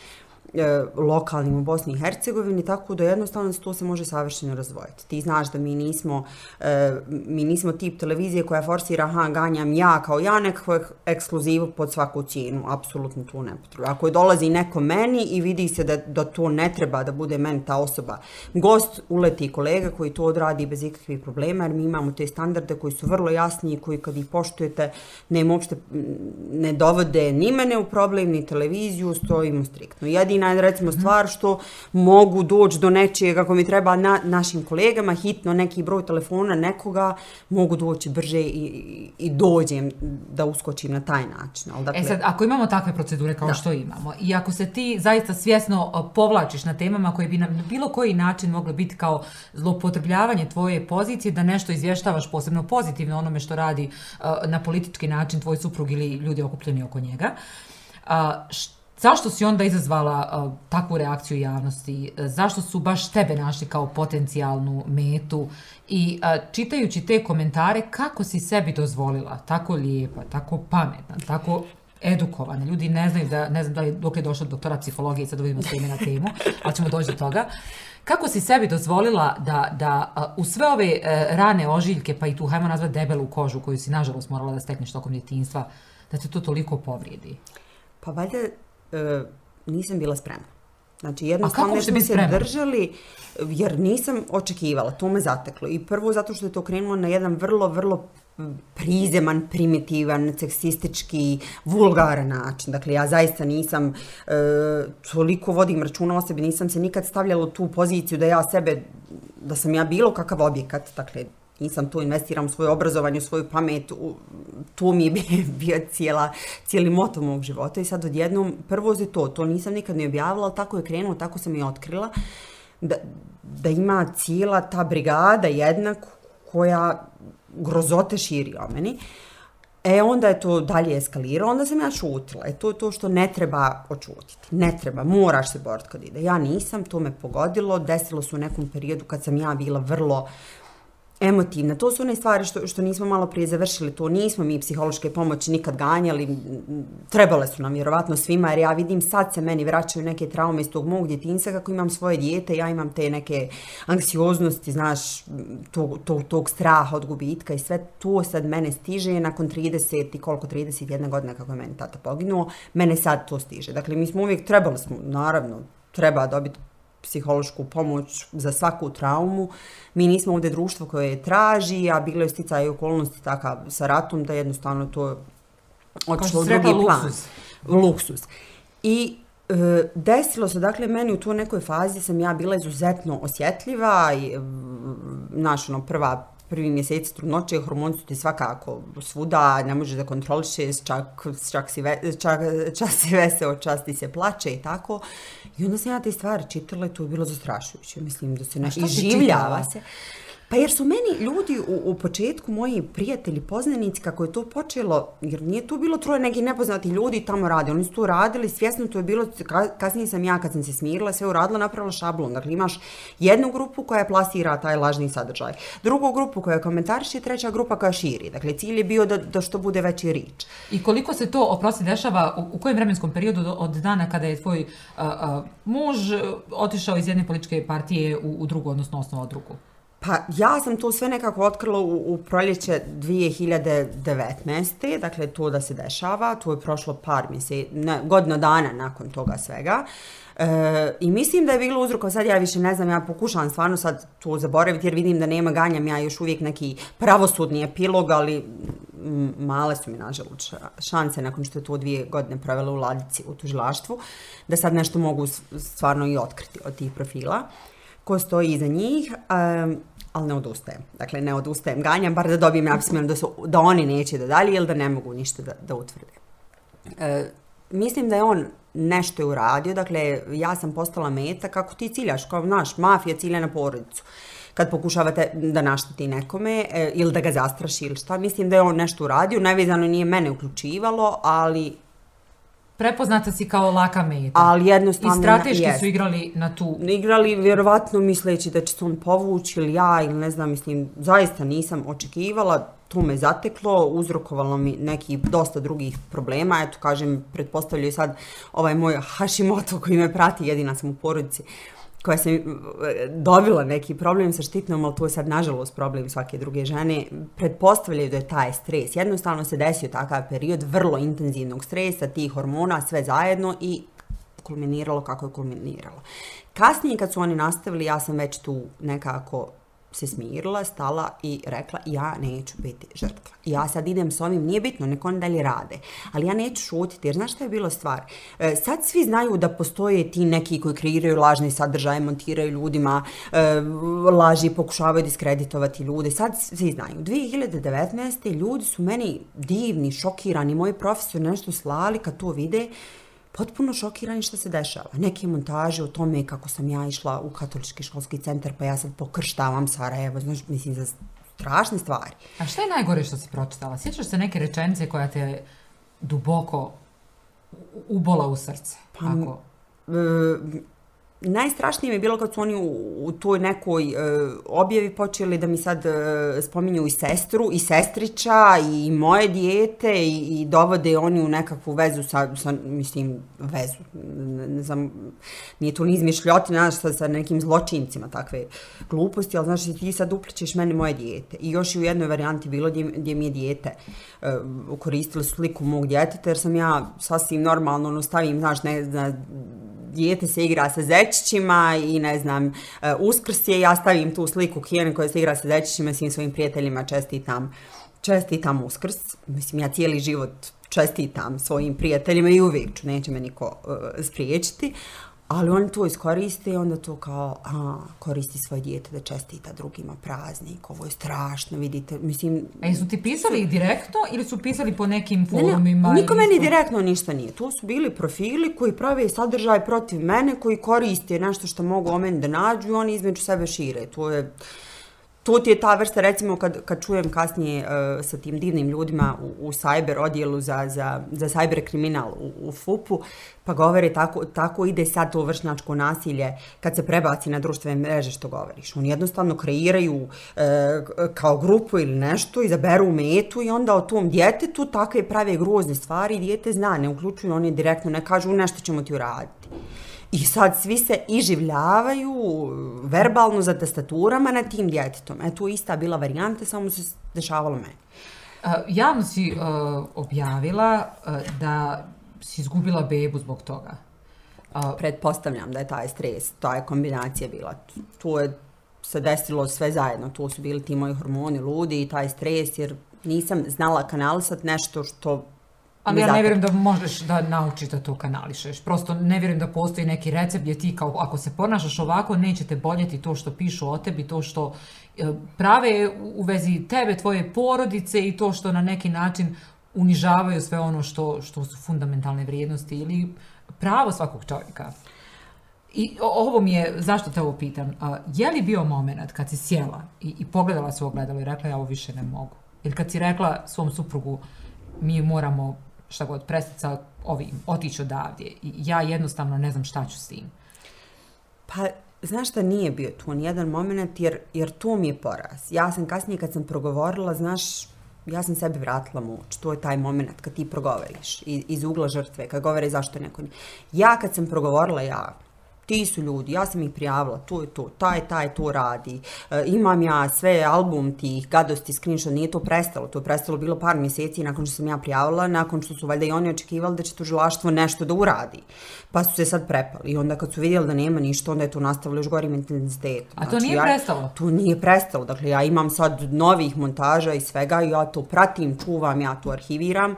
e, lokalnim u Bosni i Hercegovini, tako da jednostavno to se može savršeno razvojiti. Ti znaš da mi nismo, e, mi nismo tip televizije koja forsira, aha, ganjam ja kao ja nekakvu ekskluzivu pod svaku cijenu, apsolutno tu ne potrebno. Ako je dolazi neko meni i vidi se da, da to ne treba da bude meni ta osoba, gost uleti kolega koji to odradi bez ikakvih problema, jer mi imamo te standarde koji su vrlo jasni i koji kad ih poštujete, nema uopšte, ne dovode ni mene u problem, ni televiziju, stojimo striktno. Jedin jedina recimo stvar što mogu doći do nečije kako mi treba na, našim kolegama hitno neki broj telefona nekoga mogu doći brže i, i dođem da uskočim na taj način. Ali dakle... E sad, ako imamo takve procedure kao da. što imamo i ako se ti zaista svjesno povlačiš na temama koje bi na bilo koji način mogle biti kao zlopotrebljavanje tvoje pozicije, da nešto izvještavaš posebno pozitivno onome što radi uh, na politički način tvoj suprug ili ljudi okupljeni oko njega, uh, Zašto si onda izazvala uh, takvu reakciju javnosti? E, zašto su baš tebe našli kao potencijalnu metu? I uh, čitajući te komentare, kako si sebi dozvolila tako lijepa, tako pametna, tako edukovana? Ljudi ne znaju da, ne znam da je dok je došla doktora psihologije, sad uvidimo sve ime na temu, ali ćemo doći do toga. Kako si sebi dozvolila da, da uh, u sve ove uh, rane ožiljke, pa i tu, hajmo nazvati debelu kožu koju si nažalost morala da stekneš tokom djetinstva, da te to toliko povrijedi? Pa valjda uh, nisam bila spremna. Znači, jednostavno smo se držali, jer nisam očekivala, to me zateklo. I prvo zato što je to krenulo na jedan vrlo, vrlo prizeman, primitivan, seksistički, vulgaran način. Dakle, ja zaista nisam e, toliko vodim računa o sebi, nisam se nikad stavljala u tu poziciju da ja sebe, da sam ja bilo kakav objekat. Dakle, nisam tu investiram u svoje obrazovanje, u svoju pamet, u, tu mi je bio cijela, cijeli moto mog života i sad odjednom, prvo je to, to nisam nikad ne objavila, ali tako je krenuo, tako sam i otkrila, da, da ima cijela ta brigada jednak koja grozote širi o meni. E onda je to dalje eskaliralo, onda sam ja šutila. E to je to što ne treba očutiti. Ne treba, moraš se boriti kad ide. Ja nisam, to me pogodilo. Desilo se u nekom periodu kad sam ja bila vrlo emotivna. To su one stvari što, što nismo malo prije završili. To nismo mi psihološke pomoći nikad ganjali. Trebale su nam vjerovatno svima jer ja vidim sad se meni vraćaju neke traume iz tog mog djetinjstva kako imam svoje dijete. Ja imam te neke anksioznosti, znaš, tog, tog, tog straha od gubitka i sve to sad mene stiže nakon 30 i koliko 31 godina kako je meni tata poginuo. Mene sad to stiže. Dakle, mi smo uvijek trebali smo, naravno, treba dobiti psihološku pomoć za svaku traumu. Mi nismo ovdje društvo koje je traži, a bilo je sticaj okolnosti takav sa ratom da jednostavno to otišlo u drugi plan. luksuz. Luksus. I e, desilo se, dakle, meni u toj nekoj fazi sam ja bila izuzetno osjetljiva i, znaš, ono, prva prvi mjeseci trudnoće, hormoni su ti svakako svuda, ne možeš da kontrolišeš, čak, čak, si, ve, čak čas si veseo, čas ti se plače i tako. I onda sam ja te stvari čitala i to je bilo zastrašujuće. Mislim da se ne šta si iživljava čitala? se. Pa jer su meni ljudi u, u početku, moji prijatelji, poznanici, kako je to počelo, jer nije tu bilo troje neki nepoznati ljudi tamo radi, oni su to radili, svjesno to je bilo, kasnije sam ja kad sam se smirila, sve uradila, napravila šablon. Dakle, imaš jednu grupu koja plasira taj lažni sadržaj, drugu grupu koja komentariše i treća grupa koja širi. Dakle, cilj je bio da, da što bude veći rič. I koliko se to, oprosti, dešava, u, u kojem vremenskom periodu od dana kada je tvoj a, a, muž otišao iz jedne političke partije u, u drugu, odnosno osnovao drugu? Pa ja sam to sve nekako otkrila u, u proljeće 2019. Dakle, to da se dešava. To je prošlo par mjeseci, ne, godina dana nakon toga svega. E, I mislim da je bilo uzroko, sad ja više ne znam, ja pokušavam stvarno sad to zaboraviti jer vidim da nema ganjam ja još uvijek neki pravosudni epilog, ali male su mi nažalost šanse nakon što je to dvije godine provela u ladici u tužilaštvu, da sad nešto mogu stvarno i otkriti od tih profila ko stoji iza njih, um, ali ne odustajem. Dakle, ne odustajem, ganjam, bar da dobijem napismeno da, su, da oni neće da dalje ili da ne mogu ništa da, da utvrde. E, mislim da je on nešto je uradio, dakle, ja sam postala meta kako ti ciljaš, kao, znaš, mafija cilja na porodicu kad pokušavate da našteti nekome e, ili da ga zastraši ili šta, mislim da je on nešto uradio, nevezano nije mene uključivalo, ali Prepoznata si kao laka meta. ali jednostavno I strateški jest. su igrali na tu igrali vjerovatno misleći da će se on povući ili ja ili ne znam, mislim, zaista nisam očekivala, to me zateklo, uzrokovalo mi neki dosta drugih problema, eto kažem, pretpostavljaju sad ovaj moj Hashimoto koji me prati, jedina sam u porodici koja sam dobila neki problem sa štitnom, ali to je sad nažalost problem svake druge žene, pretpostavljaju da je taj stres. Jednostavno se desio takav period vrlo intenzivnog stresa, tih hormona, sve zajedno i kulminiralo kako je kulminiralo. Kasnije kad su oni nastavili, ja sam već tu nekako se smirila, stala i rekla ja neću biti žrtva. Ja sad idem s ovim, nije bitno, neko oni dalje rade. Ali ja neću šutiti, jer znaš šta je bilo stvar? E, sad svi znaju da postoje ti neki koji kreiraju lažne sadržaje, montiraju ljudima, e, laži, pokušavaju diskreditovati ljude. Sad svi znaju. 2019. ljudi su meni divni, šokirani, moji profesori nešto slali kad to vide, potpuno šokirani što se dešava. Neke montaže o tome kako sam ja išla u katolički školski centar, pa ja sad pokrštavam Sarajevo, znaš, mislim, za strašne stvari. A šta je najgore što si pročitala? Sjećaš se neke rečenice koja te duboko ubola u srce? Pa, Ako... E, najstrašnije mi je bilo kad su oni u, u toj nekoj e, objavi počeli da mi sad e, spominju i sestru, i sestrića, i moje dijete, i, i dovode oni u nekakvu vezu sa, sa mislim, vezu, ne, ne znam, nije to ni izmišljotina, znaš, sa, sa nekim zločincima takve gluposti, ali znaš, ti sad upličeš meni moje dijete. I još i u jednoj varijanti bilo gdje, gdje mi je dijete e, koristili sliku mog djeteta, jer sam ja sasvim normalno, ono, stavim, znaš, ne, ne dijete se igra sa zečićima i ne znam, e, uskrs je, ja stavim tu sliku Kijene koja se igra sa zečićima, svim svojim prijateljima čestitam, čestitam uskrs. Mislim, ja cijeli život čestitam svojim prijateljima i uvijek ću, neće me niko uh, spriječiti. Ali oni to iskoriste i onda to kao, a, koristi svoje dijete da čestita drugima praznik, ovo je strašno, vidite, mislim... A jesu ti pisali direktno ili su pisali po nekim Ne, forumima? ne, niko ili meni su- direktno ništa nije. To su bili profili koji prave sadržaj protiv mene, koji koriste nešto što mogu o meni da nađu i oni između sebe šire. To je, to ti je ta vrsta, recimo, kad, kad čujem kasnije uh, sa tim divnim ljudima u, u cyber odjelu za, za, za cyber kriminal u, u FUP-u, pa govore tako, tako ide sad to vršnjačko nasilje kad se prebaci na društvene mreže što govoriš. Oni jednostavno kreiraju e, kao grupu ili nešto, izaberu metu i onda o tom djetetu takve prave grozne stvari djete zna, ne uključuju oni direktno, ne kažu nešto ćemo ti uraditi. I sad svi se iživljavaju verbalno za tastaturama na tim djetetom. E, tu ista bila varijanta, samo se dešavalo meni. Uh, javno si uh, objavila uh, da si izgubila bebu zbog toga. Uh, Pretpostavljam da je taj stres, ta je kombinacija bila. Tu je se desilo sve zajedno, tu su bili ti moji hormoni ludi i taj stres, jer nisam znala kanalisat nešto što Ali ja ne vjerujem da možeš da naučiš da to kanališeš. Prosto ne vjerujem da postoji neki recept gdje ti kao ako se ponašaš ovako neće te boljeti to što pišu o tebi, to što e, prave u vezi tebe, tvoje porodice i to što na neki način unižavaju sve ono što, što su fundamentalne vrijednosti ili pravo svakog čovjeka. I ovo mi je, zašto te ovo pitam, je li bio moment kad si sjela i, i pogledala se u ogledalo i rekla ja ovo više ne mogu? Ili kad si rekla svom suprugu mi moramo šta god prestica ovim, otići odavdje i ja jednostavno ne znam šta ću s tim? Pa, znaš šta nije bio tu nijedan moment jer, jer to mi je poraz. Ja sam kasnije kad sam progovorila, znaš, ja sam sebi vratila moć. To je taj moment kad ti progovoriš iz, iz ugla žrtve, kad govore zašto neko nije. Ja kad sam progovorila ja, ti su ljudi, ja sam ih prijavila, to je to, taj, taj to radi, e, imam ja sve album tih gadosti, screenshot, nije to prestalo, to je prestalo bilo par mjeseci nakon što sam ja prijavila, nakon što su valjda i oni očekivali da će tužilaštvo nešto da uradi, pa su se sad prepali i onda kad su vidjeli da nema ništa, onda je to nastavilo još gorim intenzitetom. A to znači, nije ja, prestalo? To nije prestalo, dakle ja imam sad novih montaža i svega i ja to pratim, čuvam, ja to arhiviram,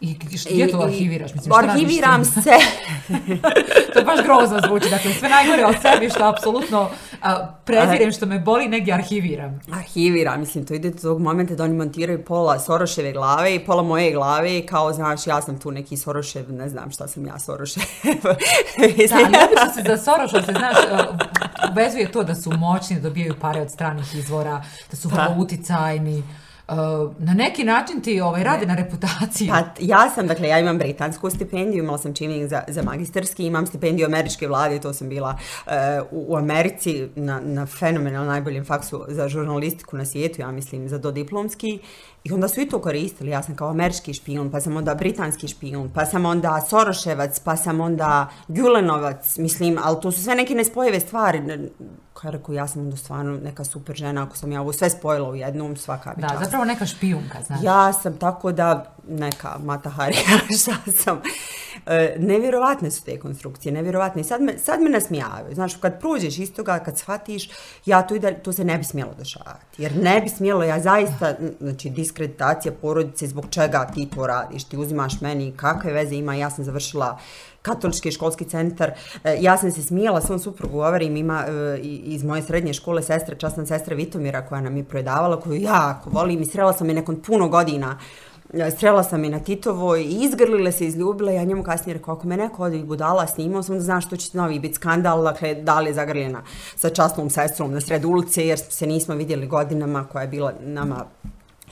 I gdje to arhiviraš? Mislim, arhiviram se. to je baš grozno zvuči. Dakle, sve najgore od sebi što apsolutno uh, prezirem što me boli, negdje arhiviram. Arhiviram, mislim, to ide do tog momenta da oni montiraju pola Soroševe glave i pola moje glave i kao, znaš, ja sam tu neki Sorošev, ne znam šta sam ja Sorošev. da, neobično se za Soroša se, znaš, uh, vezuje to da su moćni, da dobijaju pare od stranih izvora, da su vrlo uticajni. Uh, na neki način ti ovaj radi na reputaciju. Pa ja sam, dakle, ja imam britansku stipendiju, imala sam čini za, za magistarski, imam stipendiju američke vlade, to sam bila uh, u, u Americi na, na fenomenal najboljem faksu za žurnalistiku na svijetu, ja mislim, za dodiplomski. I onda su i to koristili, ja sam kao američki špijun, pa sam onda britanski špijun, pa sam onda Soroševac, pa sam onda Gulenovac, mislim, ali to su sve neke nespojive stvari koja rekao, ja sam onda stvarno neka super žena, ako sam ja ovo sve spojila u jednom, svaka bi Da, čast. zapravo neka špijunka, znaš. Ja sam tako da, neka Mata Harija, šta sam. E, nevjerovatne su te konstrukcije, nevjerovatne. I sad me, sad me nasmijavaju. Znaš, kad prođeš iz toga, kad shvatiš, ja to, ide, to se ne bi smjelo dešavati. Jer ne bi smjelo, ja zaista, znači, diskreditacija porodice, zbog čega ti to radiš, ti uzimaš meni, kakve veze ima, ja sam završila katolički školski centar. E, ja sam se smijela svom suprugu, govorim, ima e, iz moje srednje škole sestra, časna sestra Vitomira koja nam je predavala, koju jako volim i srela sam je nakon puno godina e, srela Strela sam je na Titovoj i izgrlile se, izljubile. Ja njemu kasnije rekao, ako me neko od budala snimao, sam da znaš što će novi biti skandal, dakle, da li je zagrljena sa časnom sestrom na sred ulice, jer se nismo vidjeli godinama koja je bila nama,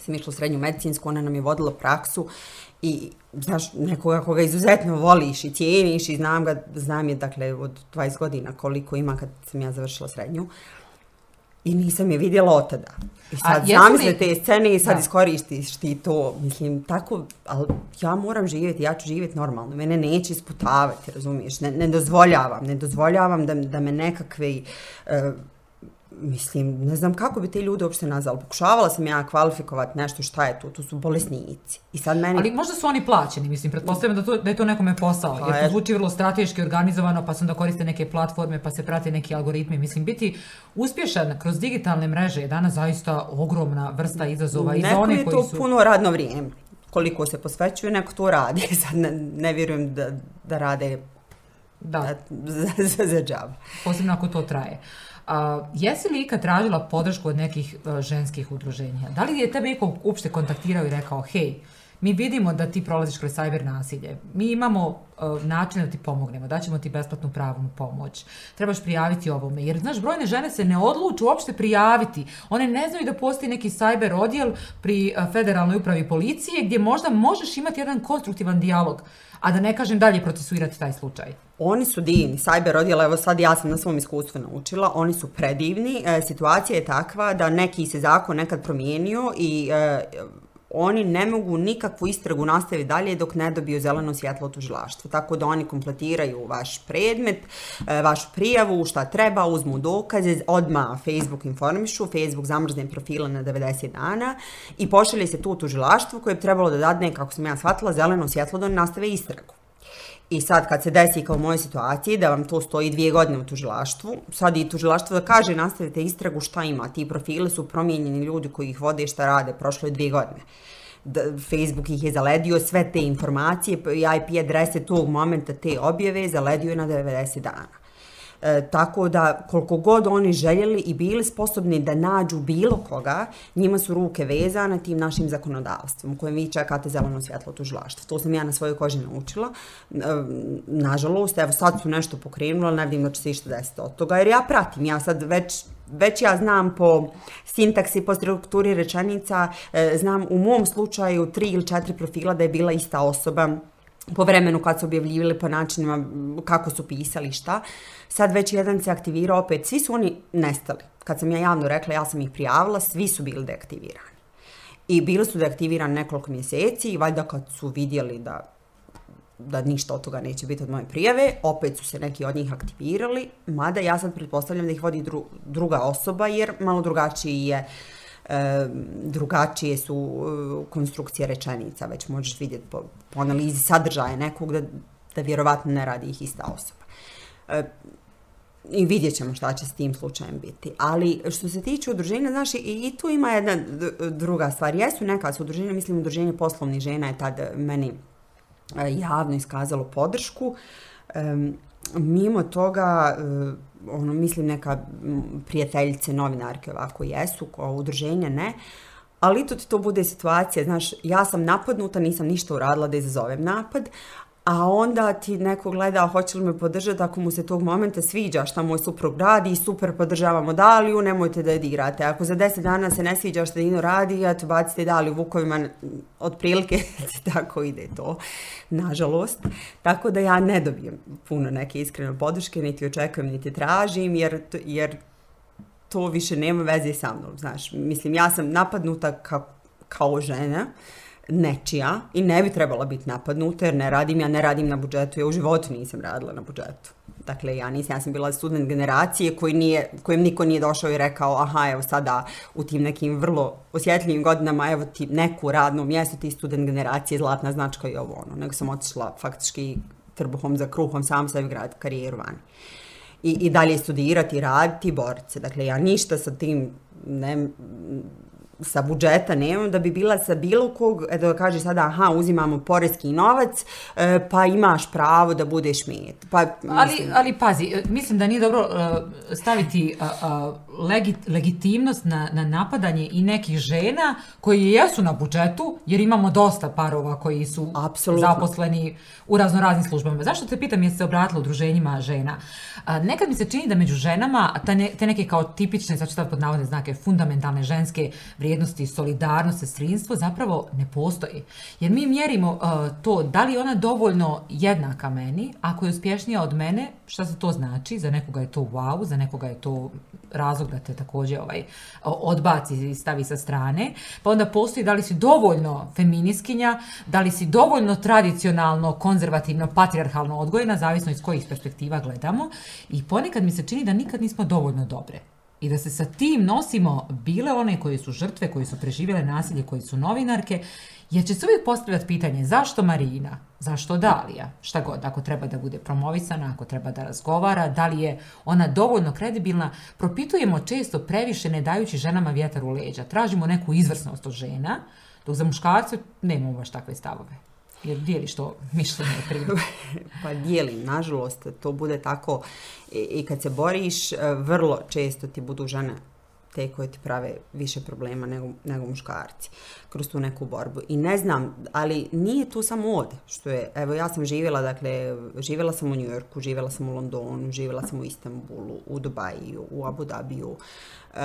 sam išla u srednju medicinsku, ona nam je vodila praksu i znaš, nekoga koga izuzetno voliš i cijeniš i znam ga, znam je dakle od 20 godina koliko ima kad sam ja završila srednju i nisam je vidjela od tada. I sad znam li... te scene i sad da. iskoristiš ti to, mislim, tako, ali ja moram živjeti, ja ću živjeti normalno, mene neće isputavati, razumiješ, ne, ne dozvoljavam, ne dozvoljavam da, da me nekakve uh, mislim, ne znam kako bi te ljude uopšte nazvali. Pokušavala sam ja kvalifikovati nešto šta je to, to su bolesnici. I sad meni... Ali možda su oni plaćeni, mislim, pretpostavljam da, to, da je to nekome posao, pa jer to zvuči vrlo strateški organizovano, pa se onda koriste neke platforme, pa se prate neki algoritmi. Mislim, biti uspješan kroz digitalne mreže je danas zaista ogromna vrsta izazova i za one koji su... Neko je to puno radno vrijeme. Koliko se posvećuje, neko to radi. Sad ne, ne vjerujem da, da rade da. za, za, za džab. Posebno ako to traje. A, jesi li ikad tražila podršku od nekih a, ženskih udruženja? Da li je tebe iko uopšte kontaktirao i rekao, hej, mi vidimo da ti prolaziš kroz sajber nasilje. Mi imamo e, uh, način da ti pomognemo, da ćemo ti besplatnu pravnu pomoć. Trebaš prijaviti ovome, jer znaš, brojne žene se ne odluču uopšte prijaviti. One ne znaju da postoji neki sajber odjel pri uh, federalnoj upravi policije gdje možda možeš imati jedan konstruktivan dijalog, a da ne kažem dalje procesuirati taj slučaj. Oni su divni, sajber odjel, evo sad ja sam na svom iskustvu naučila, oni su predivni. E, situacija je takva da neki se zakon nekad promijenio i e, oni ne mogu nikakvu istragu nastaviti dalje dok ne dobiju zeleno svjetlo od tužilaštva. Tako da oni kompletiraju vaš predmet, e, vašu prijavu, šta treba, uzmu dokaze, odma Facebook informišu, Facebook zamrzne profile na 90 dana i pošalje se tu tužilaštvo koje je trebalo da dadne, kako sam ja shvatila, zeleno svjetlo da nastave istragu. I sad kad se desi kao u mojoj situaciji da vam to stoji dvije godine u tužilaštvu, sad i tužilaštvo da kaže nastavite istragu šta ima, ti profili su promijenjeni ljudi koji ih vode i šta rade, prošlo je dvije godine. Da, Facebook ih je zaledio sve te informacije i IP adrese tog momenta te objave zaledio je na 90 dana. E, tako da koliko god oni željeli i bili sposobni da nađu bilo koga, njima su ruke vezane tim našim zakonodavstvom kojem vi čekate zeleno svjetlo tužilaštva. To sam ja na svojoj koži naučila. E, nažalost, evo sad su nešto pokrenuli, ali ne vidim da će se išta desiti od toga, jer ja pratim, ja sad već već ja znam po sintaksi, po strukturi rečenica, e, znam u mom slučaju tri ili četiri profila da je bila ista osoba po vremenu kad su objavljivali po načinima kako su pisali šta. Sad već jedan se aktivirao opet. Svi su oni nestali. Kad sam ja javno rekla, ja sam ih prijavila, svi su bili deaktivirani. I bili su deaktivirani nekoliko mjeseci i valjda kad su vidjeli da da ništa od toga neće biti od moje prijave, opet su se neki od njih aktivirali, mada ja sad pretpostavljam da ih vodi dru, druga osoba, jer malo drugačiji je e, drugačije su e, konstrukcije rečenica, već možeš vidjeti po, po analizi sadržaja nekog da, da vjerovatno ne radi ih ista osoba. I vidjet ćemo šta će s tim slučajem biti. Ali što se tiče udruženja, znaš, i, i tu ima jedna druga stvar. Jesu neka su udruženja, mislim, udruženje poslovnih žena je tad meni e, javno iskazalo podršku. Um, mimo toga, e, ono, mislim neka prijateljice, novinarke ovako jesu, kao udruženja ne, ali to ti to bude situacija, znaš, ja sam napadnuta, nisam ništa uradila da izazovem napad, a onda ti neko gleda hoće li me podržati ako mu se tog momenta sviđa šta moj suprug radi i super podržavamo Daliju, nemojte da je dirate. Ako za deset dana se ne sviđa šta Dino radi, ja bacite Daliju vukovima, otprilike tako ide to, nažalost. Tako da ja ne dobijem puno neke iskrene podrške, niti očekujem, niti tražim, jer, jer to više nema veze sa mnom, znaš. Mislim, ja sam napadnuta ka, kao žena, nečija i ne bi trebala biti napadnuta jer ne radim, ja ne radim na budžetu, ja u životu nisam radila na budžetu. Dakle, ja nisam, ja sam bila student generacije koji nije, kojem niko nije došao i rekao, aha, evo sada u tim nekim vrlo osjetljivim godinama, evo ti neku radnu mjesto, ti student generacije, zlatna značka i ovo ono. Nego sam otišla faktički trbuhom za kruhom, sam sebi grad karijeru vani. I, I dalje studirati, raditi, boriti se. Dakle, ja ništa sa tim ne, sa budžeta nemam da bi bila sa bilo kog, e, da kaže sada, aha, uzimamo porezki novac, e, pa imaš pravo da budeš met. Pa, mislim... ali, ali pazi, e, mislim da nije dobro uh, staviti legit, legitimnost na, na napadanje i nekih žena koji jesu na budžetu, jer imamo dosta parova koji su Absolutno. zaposleni u raznoraznim službama. Zašto te pitam, jesi se obratila udruženjima žena? Nekad mi se čini da među ženama, te, ne, te neke kao tipične, sad ću pod navodne znake, fundamentalne ženske vrijednosti, solidarnost, sestrinstvo zapravo ne postoji. Jer mi mjerimo uh, to da li ona dovoljno jednaka meni, ako je uspješnija od mene, šta se to znači? Za nekoga je to wow, za nekoga je to razlog da te također ovaj, odbaci i stavi sa strane. Pa onda postoji da li si dovoljno feminiskinja, da li si dovoljno tradicionalno, konzervativno, patriarhalno odgojena, zavisno iz kojih perspektiva gledamo. I ponekad mi se čini da nikad nismo dovoljno dobre i da se sa tim nosimo bile one koje su žrtve, koji su preživjele nasilje, koji su novinarke, jer će se uvijek postavljati pitanje zašto Marina, zašto Dalija, šta god, ako treba da bude promovisana, ako treba da razgovara, da li je ona dovoljno kredibilna, propitujemo često previše ne dajući ženama vjetar u leđa, tražimo neku izvrsnost od žena, dok za muškarce nemamo baš takve stavove. Jer dijeliš to mišljenje o pa dijelim, nažalost, to bude tako. I, I kad se boriš, vrlo često ti budu žene te koje ti prave više problema nego, nego muškarci kroz tu neku borbu. I ne znam, ali nije to samo od što je, evo ja sam živjela, dakle, živjela sam u New Yorku, živjela sam u Londonu, živjela sam u Istanbulu, u Dubaju, u Abu Dhabiju, e,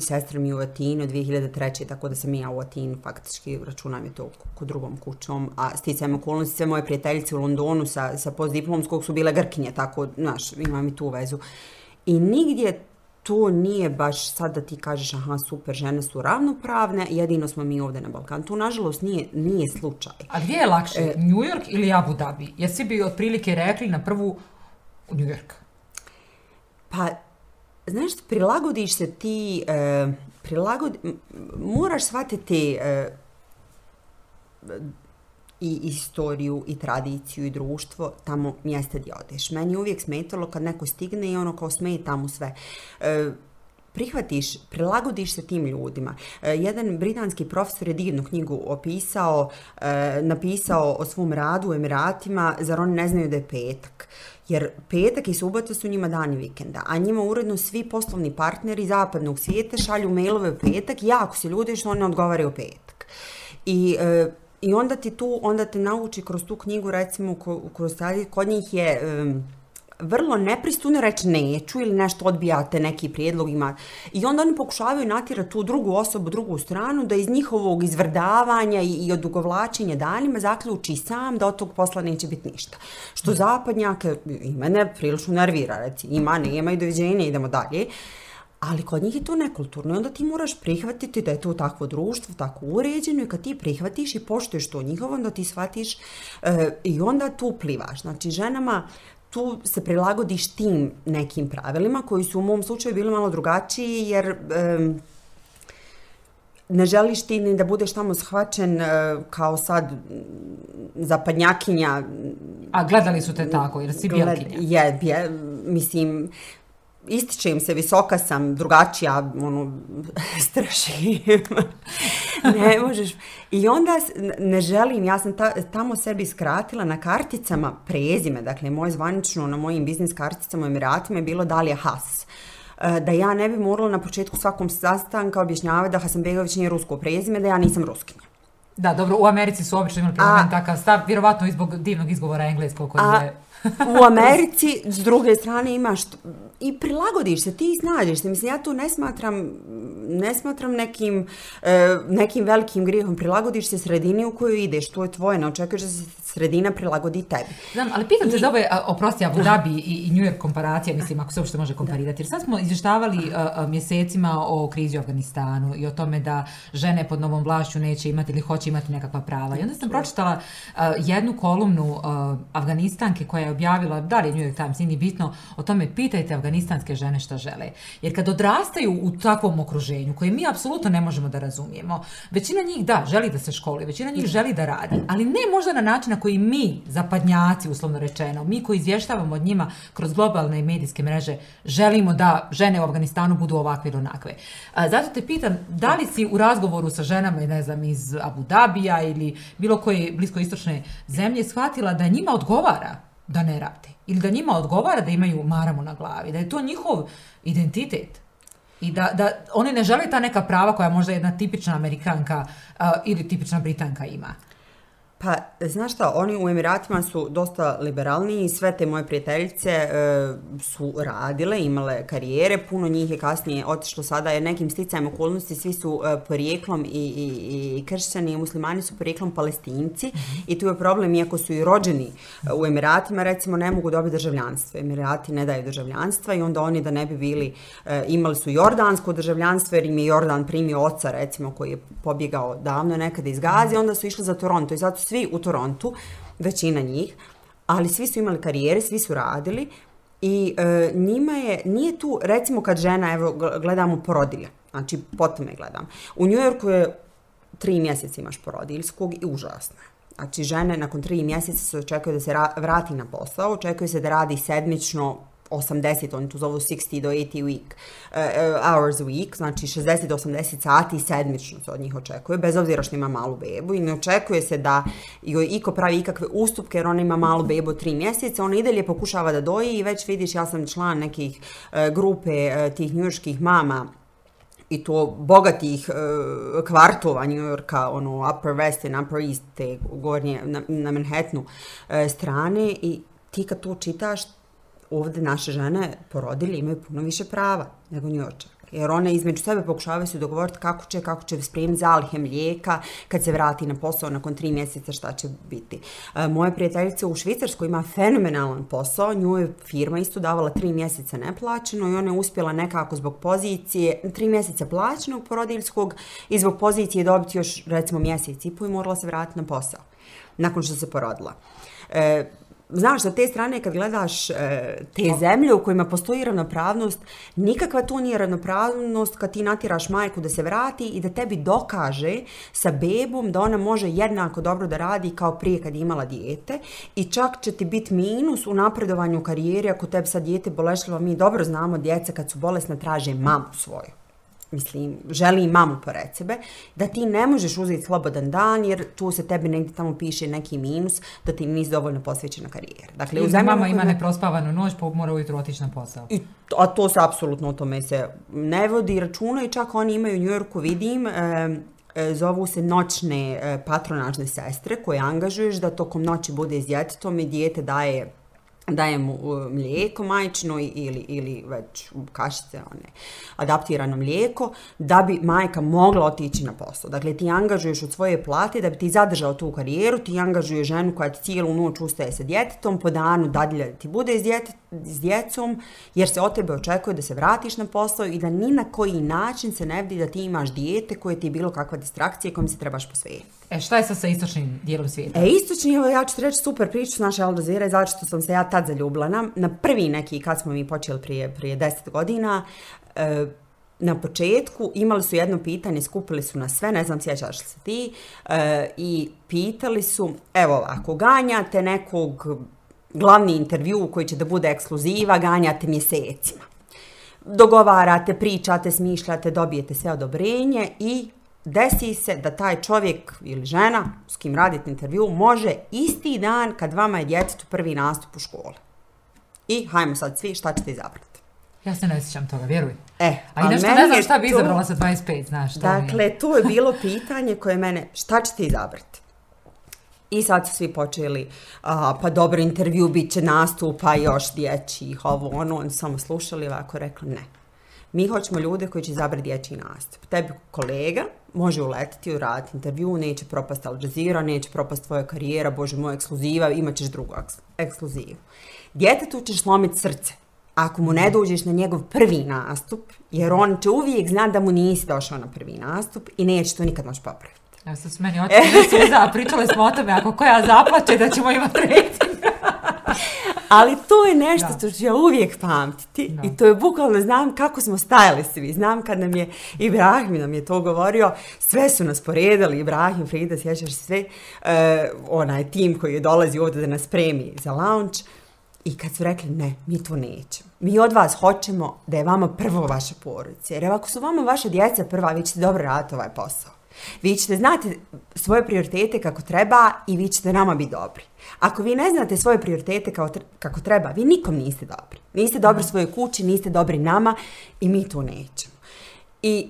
sestra mi u Atinu 2003. tako da sam i ja u Atinu faktički računam je to kod drugom kućom, a sticajem okolnosti sve moje prijateljice u Londonu sa, sa postdiplomskog su bile grkinje, tako, znaš, imam i tu vezu. I nigdje to nije baš sad da ti kažeš aha super žene su ravnopravne, jedino smo mi ovdje na Balkanu. To nažalost nije, nije slučaj. A gdje je lakše, e, New York ili Abu Dhabi? Jesi bi otprilike rekli na prvu New York? Pa, znaš, prilagodiš se ti, e, prilagodi, moraš shvatiti e, i istoriju i tradiciju i društvo tamo mjesta gdje odeš. Meni je uvijek smetalo kad neko stigne i ono kao smeje tamo sve. E, prihvatiš, prilagodiš se tim ljudima. E, jedan britanski profesor je divnu knjigu opisao, e, napisao o svom radu u Emiratima, zar oni ne znaju da je petak. Jer petak i subota su njima dani vikenda, a njima uredno svi poslovni partneri zapadnog svijeta šalju mailove u petak i jako se ljudi što oni odgovaraju petak. I e, I onda ti tu, onda te nauči kroz tu knjigu, recimo, kroz taj, kod njih je um, vrlo nepristupno reći neću ili nešto odbijate neki prijedlog ima. I onda oni pokušavaju natjerati tu drugu osobu, drugu stranu, da iz njihovog izvrdavanja i, i odugovlačenja danima zaključi sam da od tog posla neće biti ništa. Što zapadnjake i mene prilično nervira, reci, ima, nema i doviđenja, idemo dalje. Uh, Ali kod njih je to nekulturno i onda ti moraš prihvatiti da je to takvo društvo, tako uređeno i kad ti prihvatiš i poštuješ to njihovo, onda ti shvatiš e, i onda tu plivaš. Znači, ženama tu se prilagodiš tim nekim pravilima koji su u mom slučaju bili malo drugačiji jer... E, ne želiš ti ni da budeš tamo shvaćen uh, kao sad zapadnjakinja. A gledali su te tako, jer si bijelkinja. Je, je, mislim, ističem se, visoka sam, drugačija, ono, strašim. ne možeš. I onda ne želim, ja sam ta, tamo sebi skratila na karticama prezime, dakle, moje zvanično na mojim biznis karticama u Emiratima je bilo Dalija Has e, da ja ne bi morala na početku svakom sastanka objašnjavati da Hasanbegović nije rusko prezime, da ja nisam ruskinja. Da, dobro, u Americi su obično imali prema takav stav, vjerovatno i zbog divnog izgovora engleskog koji je u Americi, s druge strane, imaš i prilagodiš se, ti snađeš se. Mislim, ja tu ne smatram, ne smatram nekim, e, nekim velikim grijehom. Prilagodiš se sredini u koju ideš, to je tvoje, ne očekuješ da se sredina prilagodi tebi. Znam, ali pitam te I... za ove, oprosti, Abu Dhabi i, i New York komparacija, mislim, ako se uopšte može komparirati. Jer sad smo izvještavali uh, mjesecima o krizi u Afganistanu i o tome da žene pod novom vlašću neće imati ili hoće imati nekakva prava. I onda sam pročitala uh, jednu kolumnu uh, Afganistanke koja je objavila, da li je New York Times, nije bitno, o tome pitajte afganistanske žene šta žele. Jer kad odrastaju u takvom okruženju, koje mi apsolutno ne možemo da razumijemo, većina njih da, želi da se školi, većina njih želi da radi, ali ne možda na način na koji mi, zapadnjaci, uslovno rečeno, mi koji izvještavamo od njima kroz globalne medijske mreže, želimo da žene u Afganistanu budu ovakve ili onakve. Zato te pitam, da li si u razgovoru sa ženama, ne znam, iz Abu Dhabija ili bilo koje bliskoistočne zemlje shvatila da njima odgovara da ne rade. Ili da njima odgovara da imaju maramu na glavi. Da je to njihov identitet. I da, da oni ne žele ta neka prava koja možda jedna tipična Amerikanka uh, ili tipična Britanka ima. Pa, znaš šta, oni u Emiratima su dosta liberalniji i sve te moje prijateljice e, su radile, imale karijere, puno njih je kasnije otišlo sada jer nekim sticajem okolnosti svi su e, porijeklom i, i, i kršćani i muslimani su porijeklom palestinci i tu je problem, iako su i rođeni e, u Emiratima, recimo ne mogu dobiti državljanstvo. Emirati ne daju državljanstva i onda oni da ne bi bili, e, imali su jordansko državljanstvo jer im je Jordan primio oca, recimo, koji je pobjegao davno nekada iz Gazi, onda su išli za Toronto i zato svi u Torontu, većina njih, ali svi su imali karijere, svi su radili i e, njima je, nije tu, recimo kad žena, evo gledamo porodilje, znači potom je gledam, u Njujorku je tri mjeseca imaš porodiljskog i užasno je. Znači, žene nakon tri mjeseca se očekuje da se vrati na posao, očekuje se da radi sedmično 80, oni tu zovu 60 do 80 week, uh, hours a week, znači 60 do 80 sati sedmično se od njih očekuje, bez obzira što ima malu bebu. I ne očekuje se da joj iko pravi ikakve ustupke jer ona ima malu bebu 3 mjeseca, ona i dalje pokušava da doji i već vidiš, ja sam član nekih uh, grupe uh, tih njuških mama i to bogatih e, kvartova New Yorka, ono Upper West and Upper East, te gornje na, na Manhattanu e, strane. I ti kad to čitaš, ovde naše žene porodili imaju puno više prava nego New Yorkča. Jer one između sebe pokušavaju se dogovoriti kako će, kako će spremiti zalihe mlijeka kad se vrati na posao nakon tri mjeseca šta će biti. E, moja prijateljica u Švicarskoj ima fenomenalan posao, nju je firma isto davala tri mjeseca neplaćeno i ona je uspjela nekako zbog pozicije, tri mjeseca plaćenog porodiljskog i zbog pozicije dobiti još recimo mjesec i po i morala se vratiti na posao nakon što se porodila. E, Znaš, sa te strane kad gledaš e, te zemlje u kojima postoji ravnopravnost, nikakva tu nije ravnopravnost kad ti natiraš majku da se vrati i da tebi dokaže sa bebom da ona može jednako dobro da radi kao prije kad je imala dijete i čak će ti biti minus u napredovanju karijere ako tebi sad dijete bolešljivo. Mi dobro znamo djeca kad su bolesna traže mamu svoju mislim, želi i mamu pored sebe, da ti ne možeš uzeti slobodan dan, jer tu se tebi negdje tamo piše neki minus, da ti nisi dovoljno posvećena karijera. Dakle, u mama ima neprospavanu noć, pa mora ujutro otići na posao. I, a to se apsolutno o tome se ne vodi računa i čak oni imaju u New Yorku, vidim, e, zovu se noćne e, patronažne sestre koje angažuješ da tokom noći bude s djetetom i dijete daje daje mu mlijeko majčino ili, ili već kašice, one, adaptirano mlijeko, da bi majka mogla otići na posao. Dakle, ti angažuješ od svoje plate da bi ti zadržao tu karijeru, ti angažuješ ženu koja ti cijelu noć ustaje sa djetetom, po danu dadilja ti bude s, djetetom, s djecom, jer se od tebe očekuje da se vratiš na posao i da ni na koji način se ne vidi da ti imaš dijete koje ti je bilo kakva distrakcija kojom se trebaš posvetiti. E, šta je sa, sa istočnim dijelom svijeta? E, istočni, evo, ja ću ti reći super priču s naše Aldozire, zato što sam se ja tad zaljubila na, na prvi neki, kad smo mi počeli prije, prije deset godina, e, na početku imali su jedno pitanje, skupili su na sve, ne znam sjećaš li se ti, e, i pitali su, evo ako ganjate nekog glavni intervju koji će da bude ekskluziva, ganjate mjesecima. Dogovarate, pričate, smišljate, dobijete sve odobrenje i desi se da taj čovjek ili žena s kim radite intervju može isti dan kad vama je djetetu prvi nastup u školi. I hajmo sad svi, šta ćete izabrati? Ja se ne sjećam toga, vjeruj. E, a i nešto ne znam šta bi to... izabrala sa 25, znaš. Dakle, je. to je bilo pitanje koje mene, šta ćete izabrati? I sad su svi počeli, a, pa dobro, intervju bit će nastupa još dječjih, ovo, ono, oni samo slušali ovako, rekli ne. Mi hoćemo ljude koji će izabrati dječji nastup. Tebi kolega može uletiti, uraditi intervju, neće propast Al Jazeera, neće propast tvoja karijera, bože moj, ekskluziva, imat ćeš drugu ekskluzivu. Djetetu ćeš slomiti srce ako mu ne dođeš na njegov prvi nastup, jer on će uvijek znati da mu nisi došao na prvi nastup i neće to nikad moći popraviti. Ja sam s meni oči suza, pričali smo o tome, ako koja zaplače da ćemo imati rating. Ali to je nešto što ću ja uvijek pamtiti da. i to je bukvalno, znam kako smo stajali svi, znam kad nam je Ibrahim nam je to govorio, sve su nas poredali, Ibrahim, Frida, sjećaš se sve, uh, onaj tim koji je dolazi ovdje da nas premi za launch, I kad su rekli ne, mi to nećemo. Mi od vas hoćemo da je vama prvo vaša porodica. Jer ako su vama vaše djeca prva, vi ćete dobro raditi ovaj posao. Vi ćete znati svoje prioritete kako treba i vi ćete nama biti dobri. Ako vi ne znate svoje prioritete kao kako treba, vi nikom niste dobri. Niste dobri svojoj kući, niste dobri nama i mi to nećemo. I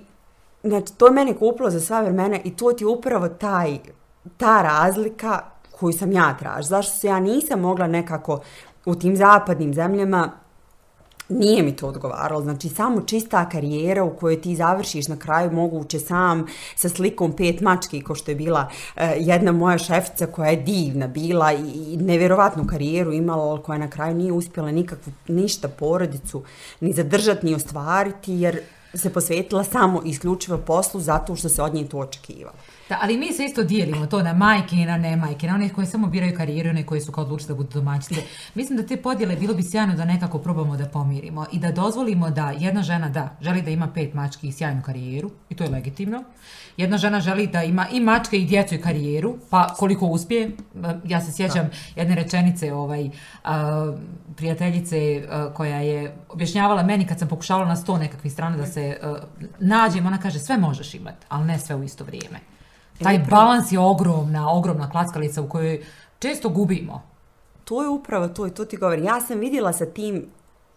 znači, to je mene kupilo za sva vremena i to ti je upravo taj, ta razlika koju sam ja tražila. Zašto se ja nisam mogla nekako u tim zapadnim zemljama nije mi to odgovaralo. Znači, samo čista karijera u kojoj ti završiš na kraju moguće sam sa slikom pet mački, ko što je bila uh, jedna moja šefica koja je divna bila i, i nevjerovatnu karijeru imala, ali koja na kraju nije uspjela nikakvu, ništa porodicu ni zadržati, ni ostvariti, jer se posvetila samo isključivo poslu zato što se od nje to očekivalo. Da, ali mi se isto dijelimo to na majke i na ne majke, na one koji samo biraju karijeru, one koji su kao odlučili da budu domaćice. Mislim da te podjele bilo bi sjajno da nekako probamo da pomirimo i da dozvolimo da jedna žena da, želi da ima pet mački i sjajnu karijeru, i to je legitimno. Jedna žena želi da ima i mačke i djecu i karijeru, pa koliko uspije. Ja se sjećam jedne rečenice ovaj, a, prijateljice a, koja je objašnjavala meni kad sam pokušavala na sto nekakvih strana da se a, nađem, ona kaže sve možeš imati, ali ne sve u isto vrijeme. Taj balans je ogromna, ogromna klackalica u kojoj često gubimo. To je upravo to i to ti govori. Ja sam vidjela sa tim,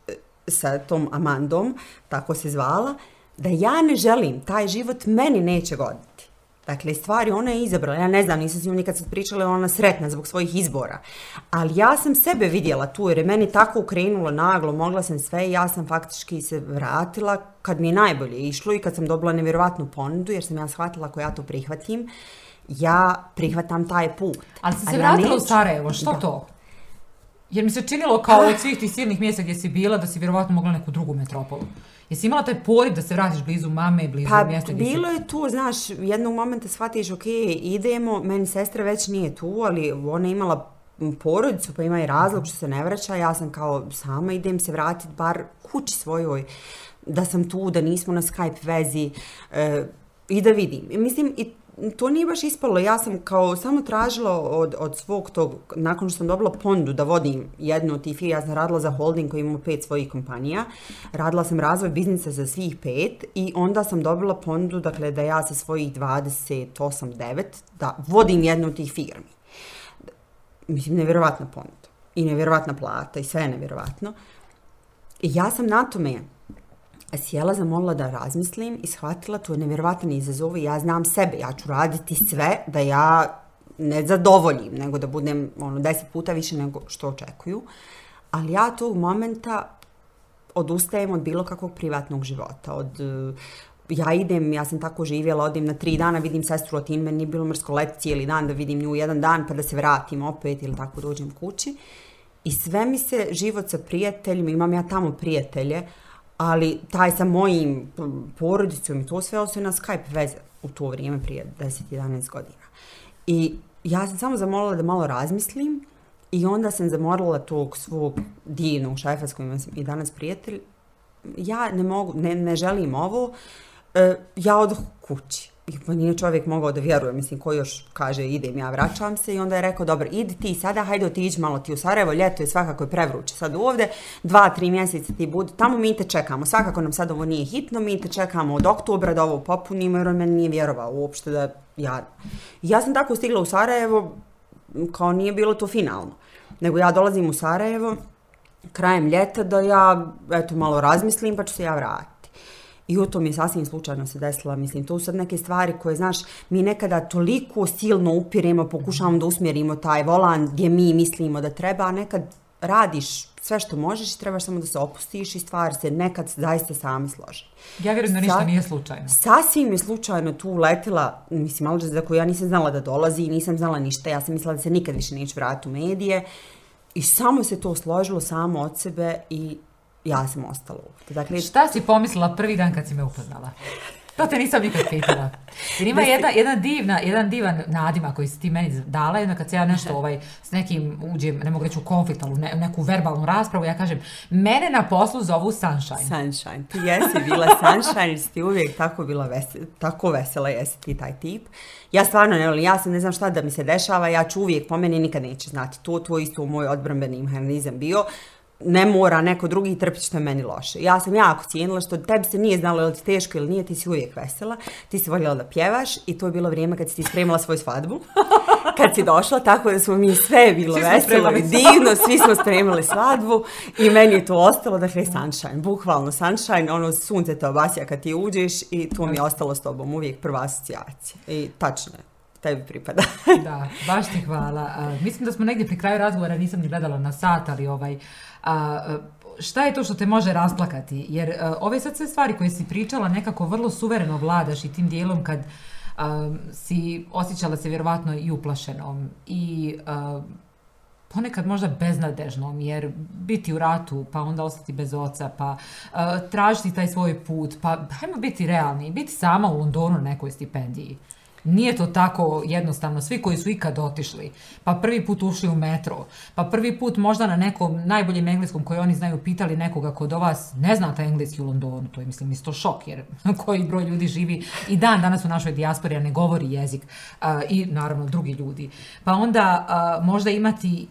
e, sa tom Amandom, tako se zvala, da ja ne želim, taj život meni neće goditi. Dakle, stvari ona je izabrala, ja ne znam, nisam s njom nikad sad pričala, ona sretna zbog svojih izbora. Ali ja sam sebe vidjela tu, jer je meni tako ukrenulo naglo, mogla sam sve i ja sam faktički se vratila kad mi je najbolje išlo i kad sam dobila nevjerovatnu ponudu, jer sam ja shvatila ako ja to prihvatim, ja prihvatam taj put. Ali si se A ja vratila u neću. Sarajevo, što Da. to? Jer mi se činilo kao od svih tih silnih mjesta gdje si bila da si vjerovatno mogla neku drugu metropolu. Jesi imala taj poriv da se vratiš blizu mame, blizu Pa mjesta gdje si... bilo je tu, znaš, jednog momenta shvatiš, ok, idemo, meni sestra već nije tu, ali ona je imala porodicu, pa ima i razlog što se ne vraća, ja sam kao sama idem se vratiti bar kući svojoj, da sam tu, da nismo na Skype vezi e, i da vidim. I Mislim, i to nije baš ispalo, ja sam kao samo tražila od, od svog tog, nakon što sam dobila pondu da vodim jednu od tih firma, ja sam radila za holding koji ima pet svojih kompanija, radila sam razvoj biznisa za svih pet i onda sam dobila pondu, dakle da ja sa svojih 28-9 da vodim jednu od tih firmi. Mislim, nevjerovatna ponuda i nevjerovatna plata i sve je nevjerovatno. I ja sam na tome E, sjela, zamolila da razmislim i shvatila to je nevjerovatan izazov i ja znam sebe, ja ću raditi sve da ja ne zadovoljim, nego da budem ono, deset puta više nego što očekuju. Ali ja tog momenta odustajem od bilo kakvog privatnog života, od e, ja idem, ja sam tako živjela, odim na tri dana, vidim sestru od meni nije bilo mrsko leti cijeli dan, da vidim nju jedan dan, pa da se vratim opet ili tako dođem kući. I sve mi se život sa prijateljima, imam ja tamo prijatelje, ali taj sa mojim porodicom i to sve ostaje na Skype veze u to vrijeme prije 10-11 godina. I ja sam samo zamolila da malo razmislim i onda sam zamolila tog svog divnog šefa s kojim sam i danas prijatelj, ja ne mogu, ne, ne želim ovo, e, ja odoh kući. I pa nije čovjek mogao da vjeruje, mislim, ko još kaže idem, ja vraćam se i onda je rekao, dobro, idi ti sada, hajde otiđi malo ti u Sarajevo, ljeto je svakako je prevruće sad ovde, dva, tri mjeseca ti budu, tamo mi te čekamo, svakako nam sad ovo nije hitno, mi te čekamo od oktobra da ovo popunimo, jer on meni nije vjerovao uopšte da ja... Ja sam tako stigla u Sarajevo, kao nije bilo to finalno, nego ja dolazim u Sarajevo, krajem ljeta da ja, eto, malo razmislim pa ću se ja vratiti. I u to mi je sasvim slučajno se desila, mislim, to su sad neke stvari koje, znaš, mi nekada toliko silno upiremo, pokušavamo da usmjerimo taj volan gdje mi mislimo da treba, a nekad radiš sve što možeš i trebaš samo da se opustiš i stvari se nekad zaista sami slože. Ja vjerujem da ništa Sad- nije slučajno. Sasvim je slučajno tu uletila, mislim, malo za koju ja nisam znala da dolazi i nisam znala ništa, ja sam mislila da se nikad više neću vratiti u medije i samo se to složilo samo od sebe i ja sam ostala ovdje. Dakle, Šta si pomislila prvi dan kad si me upoznala? To te nisam nikad pitala. Jer ima jedna, jedna divna, jedan divan nadima koji si ti meni dala, jedna kad se ja nešto ovaj, s nekim uđem, ne mogu reći u konflikt, ali u ne, neku verbalnu raspravu, ja kažem, mene na poslu zovu Sunshine. Sunshine. Ti jesi bila sunshine, jer si ti uvijek tako bila vesela, tako vesela jesi ti taj tip. Ja stvarno ne ja sam ne znam šta da mi se dešava, ja ću uvijek, po meni nikad neće znati. To, to isto moj odbrambeni mehanizam bio. Ne mora neko drugi trpiti što je meni loše. Ja sam jako cijenila što tebi se nije znalo je li ti teško ili nije, ti si uvijek vesela. Ti si voljela da pjevaš i to je bilo vrijeme kad si ti spremala svoju svadbu. Kad si došla, tako da smo mi sve bilo Svi veselo i divno, svi smo spremali svadbu i meni je to ostalo, dakle, sunshine, bukvalno sunshine, ono sunce te obasja kad ti uđeš i to mi je ostalo s tobom uvijek prva asocijacija. I tačno je, tebi pripada. Da, baš ti hvala. A, mislim da smo negdje pri kraju razgovora, nisam ni gledala na sat, ali ovaj, a, šta je to što te može rasplakati? Jer a, ove sad sve stvari koje si pričala nekako vrlo suvereno vladaš i tim dijelom kad a, si osjećala se vjerovatno i uplašenom i a, ponekad možda beznadežnom, jer biti u ratu, pa onda ostati bez oca, pa uh, tražiti taj svoj put, pa hajmo biti realni, biti sama u Londonu na nekoj stipendiji. Nije to tako jednostavno. Svi koji su ikad otišli, pa prvi put ušli u metro, pa prvi put možda na nekom najboljem engleskom koji oni znaju pitali nekoga kod vas ne znate engleski u Londonu, to je mislim isto šok jer koji broj ljudi živi i dan danas u našoj dijaspori, a ne govori jezik a, i naravno drugi ljudi. Pa onda a, možda imati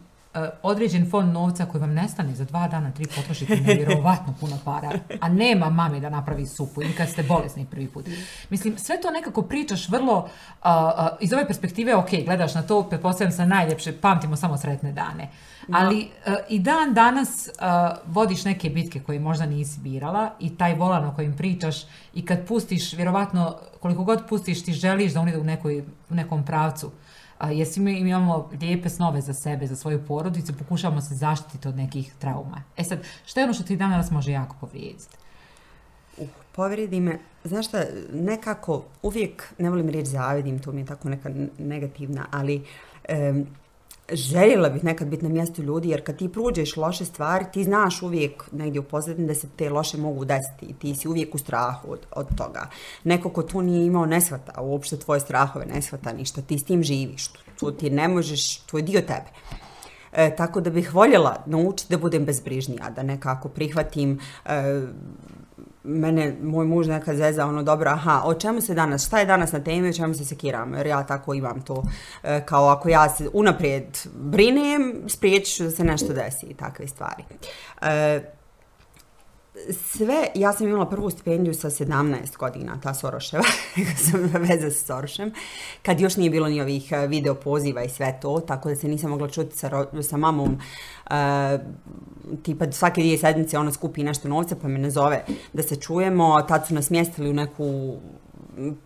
određen fond novca koji vam nestane za dva dana, tri potrošite nevjerovatno puno para, a nema mame da napravi supu ili kad ste bolesni prvi put. Mislim, sve to nekako pričaš vrlo, uh, uh, iz ove perspektive, ok, gledaš na to, pretpostavljam sa najljepše, pamtimo samo sretne dane. Ali uh, i dan danas uh, vodiš neke bitke koje možda nisi birala i taj volan o kojim pričaš i kad pustiš, vjerovatno, koliko god pustiš, ti želiš da on ide u, nekoj, u nekom pravcu. A, jesi mi imamo lijepe snove za sebe, za svoju porodicu, pokušavamo se zaštititi od nekih trauma. E sad, što je ono što ti danas može jako povrijediti? Uh, povrijedi me, znaš šta, nekako uvijek, ne volim reći zavidim, to mi je tako neka negativna, ali um, željela bih nekad biti na mjestu ljudi, jer kad ti pruđeš loše stvari, ti znaš uvijek negdje u pozadini da se te loše mogu desiti i ti si uvijek u strahu od, od toga. Neko ko tu nije imao nesvata, uopšte tvoje strahove nesvata ništa, ti s tim živiš, to ti ne možeš, to je dio tebe. E, tako da bih voljela naučiti da budem bezbrižnija, da nekako prihvatim e, mene, moj muž nekad zeza, ono, dobro, aha, o čemu se danas, šta je danas na temi, o čemu se sekiramo, jer ja tako imam to, e, kao ako ja se unaprijed brinem, spriječit ću da se nešto desi i takve stvari. E, sve, ja sam imala prvu stipendiju sa 17 godina, ta Soroševa, sam veze sa Sorošem, kad još nije bilo ni ovih eh, video poziva i sve to, tako da se nisam mogla čuti sa, sa mamom, uh, tipa svake dvije sedmice ona skupi nešto novca pa me nazove da se čujemo, tad su nas mjestili u neku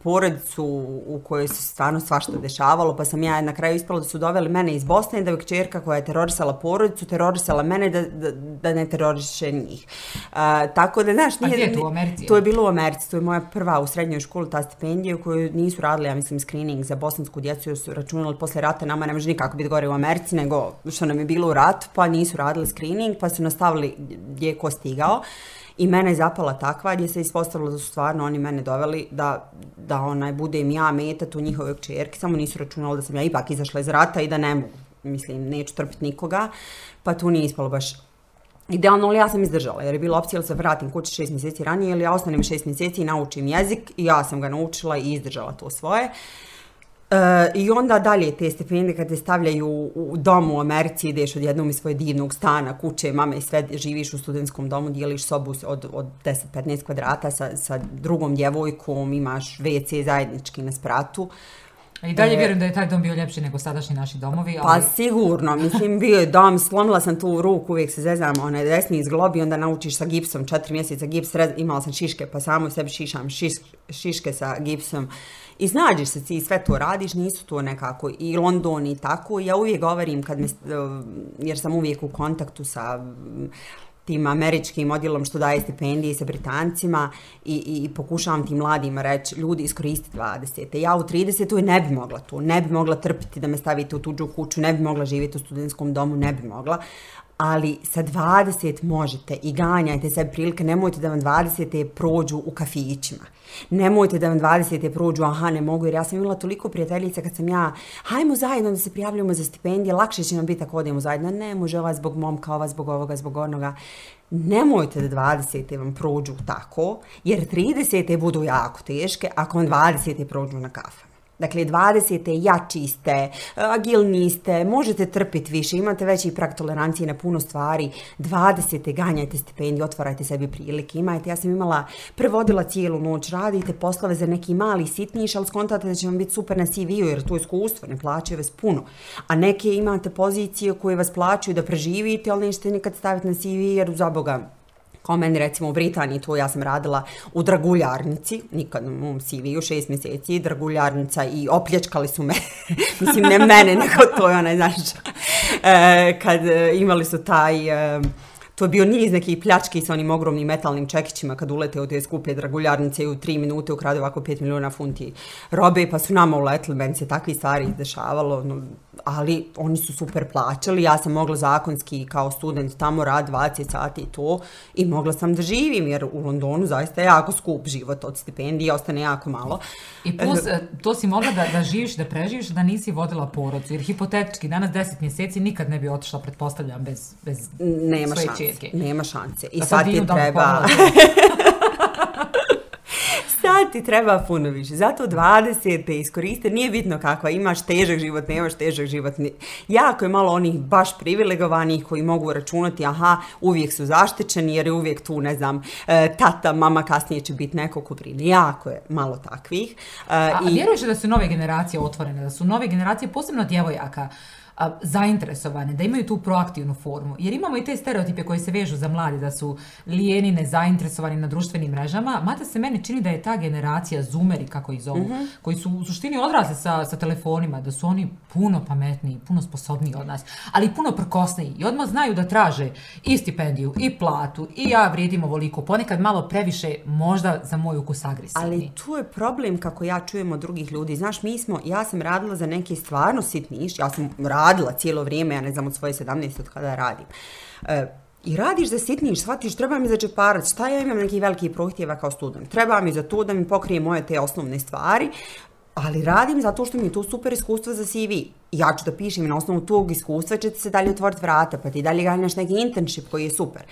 porodicu u kojoj se stvarno svašta dešavalo, pa sam ja na kraju ispala da su doveli mene iz Bosne i da je čerka koja je terorisala porodicu, terorisala mene da, da, da ne teroriše njih. Uh, tako da, znaš, nije... A gdje je to u Americi? To je bilo u Americi, to je moja prva u srednjoj školi, ta stipendija u kojoj nisu radili, ja mislim, screening za bosansku djecu, jer su računali posle rata, nama ne može nikako biti gore u Americi, nego što nam je bilo u ratu, pa nisu radili screening, pa su nastavili gdje je ko stigao. Uh, I mene je zapala takva gdje se ispostavilo da su stvarno oni mene doveli da, da onaj budem ja meta tu njihove čerke, samo nisu računali da sam ja ipak izašla iz rata i da ne mogu, mislim, neću trpiti nikoga, pa tu nije ispalo baš Idealno, ali ja sam izdržala, jer je bila opcija da se vratim kući šest mjeseci ranije ili ja ostanem šest mjeseci i naučim jezik i ja sam ga naučila i izdržala to svoje. Uh, Uh, I onda dalje te stipendije kad te stavljaju u domu u Americi, ideš od jednog iz svoje divnog stana, kuće, mame i sve, živiš u studentskom domu, dijeliš sobu od, od 10-15 kvadrata sa, sa drugom djevojkom, imaš WC zajednički na spratu. I dalje e, vjerujem da je taj dom bio ljepši nego sadašnji naši domovi. Pa ali... Pa sigurno, mislim bio je dom, slomila sam tu ruku, uvijek se zezam, onaj desni izglobi, onda naučiš sa gipsom, četiri mjeseca gips, imala sam šiške, pa samo sebi šišam šiš, šiške sa gipsom. I snađeš se ti sve to radiš, nisu to nekako i London i tako. Ja uvijek govorim, kad me, e, jer sam uvijek u kontaktu sa tim američkim odjelom što daje stipendije sa Britancima i, i, i pokušavam tim mladima reći, ljudi iskoristi 20. Ja u 30. ne bi mogla to, ne bi mogla trpiti da me stavite u tuđu kuću, ne bi mogla živjeti u studentskom domu, ne bi mogla ali sa 20 možete i ganjajte sve prilike, nemojte da vam 20 prođu u kafićima. Nemojte da vam 20 prođu, aha, ne mogu, jer ja sam imala toliko prijateljica kad sam ja, hajmo zajedno da se prijavljamo za stipendije, lakše će nam biti ako odemo zajedno. Ne može ova zbog momka, ova zbog ovoga, zbog onoga. Nemojte da 20 vam prođu tako, jer 30 budu jako teške ako vam 20 prođu na kafe. Dakle, 20. jači ste, agilni ste, možete trpiti više, imate veći prag tolerancije na puno stvari. 20. ganjajte stipendiju, otvarajte sebi prilike, imajte. Ja sam imala, prevodila cijelu noć, radite poslove za neki mali sitniš, ali skontate da će vam biti super na CV-u, jer to je iskustvo, ne plaćaju vas puno. A neke imate pozicije koje vas plaćaju da preživite, ali nećete nikad staviti na CV, jer za Boga, kao meni recimo u Britaniji, tu ja sam radila u draguljarnici, nikad u mom CV-u, šest mjeseci, draguljarnica i opljačkali su me, mislim ne mene, nego to je onaj, znaš, e, kad e, imali su taj... E, to je bio niz nekih pljački sa onim ogromnim metalnim čekićima kad ulete u te skupe draguljarnice i u tri minute ukrade ovako 5 miliona funti robe, pa su nama uletili, meni se takvi stvari izdešavalo, no, ali oni su super plaćali, ja sam mogla zakonski kao student tamo rad 20 sati i to i mogla sam da živim jer u Londonu zaista je jako skup život od stipendije, ostane jako malo. I plus, e, to si mogla da, da živiš, da preživiš, da nisi vodila porodcu, jer hipotetički danas 10 mjeseci nikad ne bi otišla, pretpostavljam, bez, bez Nema svoje šanse. Nema šanse. I da sad ti treba... Sad ti treba puno više. Zato 20 te iskoriste, nije bitno kakva, imaš težak život, nemaš težak život. Jako je malo onih baš privilegovanih koji mogu računati, aha, uvijek su zaštićeni jer je uvijek tu, ne znam, e, tata, mama, kasnije će biti neko ko brine. Jako je malo takvih. E, a, i... a vjeruješ da su nove generacije otvorene, da su nove generacije, posebno djevojaka, a, zainteresovane, da imaju tu proaktivnu formu. Jer imamo i te stereotipe koje se vežu za mladi, da su lijeni, nezainteresovani na društvenim mrežama, mada se meni čini da je ta generacija zoomeri, kako ih zovu, mm -hmm. koji su u suštini odrasli sa, sa telefonima, da su oni puno pametniji, puno sposobniji od nas, ali puno prkosniji i odmah znaju da traže i stipendiju, i platu, i ja vrijedim ovoliko, ponekad malo previše, možda za moj ukus agresivni. Ali tu je problem kako ja čujem od drugih ljudi. Znaš, mi smo, ja sam radila za neki stvarno sitniš, ja sam radila radila cijelo vrijeme, ja ne znam od svoje 17 od kada radim. E, I radiš za sitniš, shvatiš, treba mi za džeparac, šta ja imam neki veliki prohtjeva kao student? Treba mi za to da mi pokrije moje te osnovne stvari, ali radim zato što mi je to super iskustvo za CV. Ja ću da pišem na osnovu tog iskustva će se dalje otvoriti vrata, pa ti dalje ganjaš neki internship koji je super.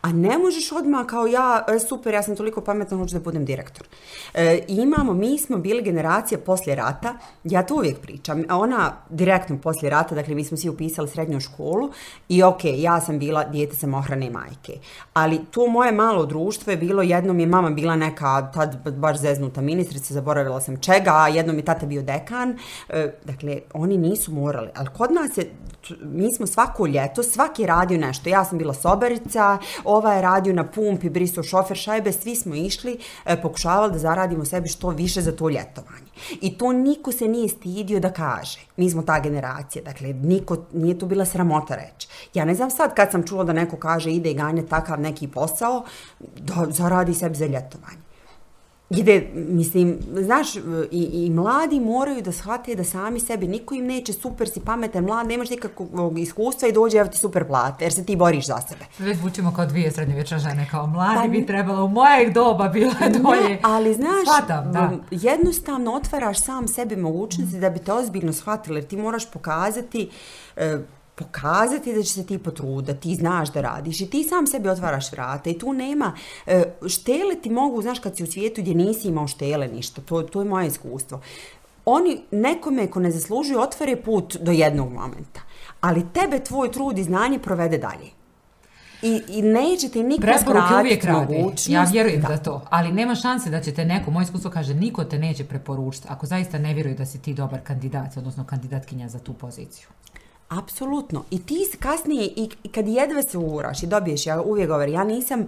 A ne možeš odmah kao ja, e, super, ja sam toliko pametna, hoću da budem direktor. E, imamo, mi smo bili generacija poslije rata, ja to uvijek pričam, ona direktno poslije rata, dakle mi smo svi upisali srednju školu i ok, ja sam bila dijete samohrane majke. Ali to moje malo društvo je bilo, jednom je mama bila neka, tad baš zeznuta ministrica, zaboravila sam čega, a jednom je tata bio dekan. E, dakle, oni nisu morali, ali kod nas je, mi smo svako ljeto, svaki radio nešto. Ja sam bila sobarica, ova je radio na pumpi, briso šofer šajbe, svi smo išli, e, pokušavali da zaradimo sebi što više za to ljetovanje. I to niko se nije stidio da kaže. Mi smo ta generacija, dakle, niko, nije to bila sramota reći. Ja ne znam sad kad sam čula da neko kaže ide i ganja takav neki posao, da zaradi sebi za ljetovanje ide, mislim, znaš, i, i mladi moraju da shvate da sami sebi, niko im neće super si pametan, mlad, nemaš nikakvog iskustva i dođe, evo ti super plate, jer se ti boriš za sebe. Već vučimo kao dvije srednjovječne žene, kao mladi pa, bi trebalo u mojeg doba bila dvoje. Ne, ali znaš, Shvatam, da. jednostavno otvaraš sam sebi mogućnosti mm. da bi te ozbiljno shvatili, jer ti moraš pokazati uh, pokazati da će se ti potruda, ti znaš da radiš i ti sam sebi otvaraš vrata i tu nema, e, štele ti mogu, znaš kad si u svijetu gdje nisi imao štele ništa, to, to je moje iskustvo. Oni nekome ko ne zaslužuju otvore put do jednog momenta, ali tebe tvoj trud i znanje provede dalje. I, i neće ti niko skratiti mogućnost. Ja vjerujem da. da to, ali nema šanse da će te neko, moje iskustvo kaže, niko te neće preporučiti ako zaista ne vjeruje da si ti dobar kandidat, odnosno kandidatkinja za tu poziciju. Apsolutno. I ti kasnije, i kad jedva se uraš i dobiješ, ja uvijek govorim, ja nisam,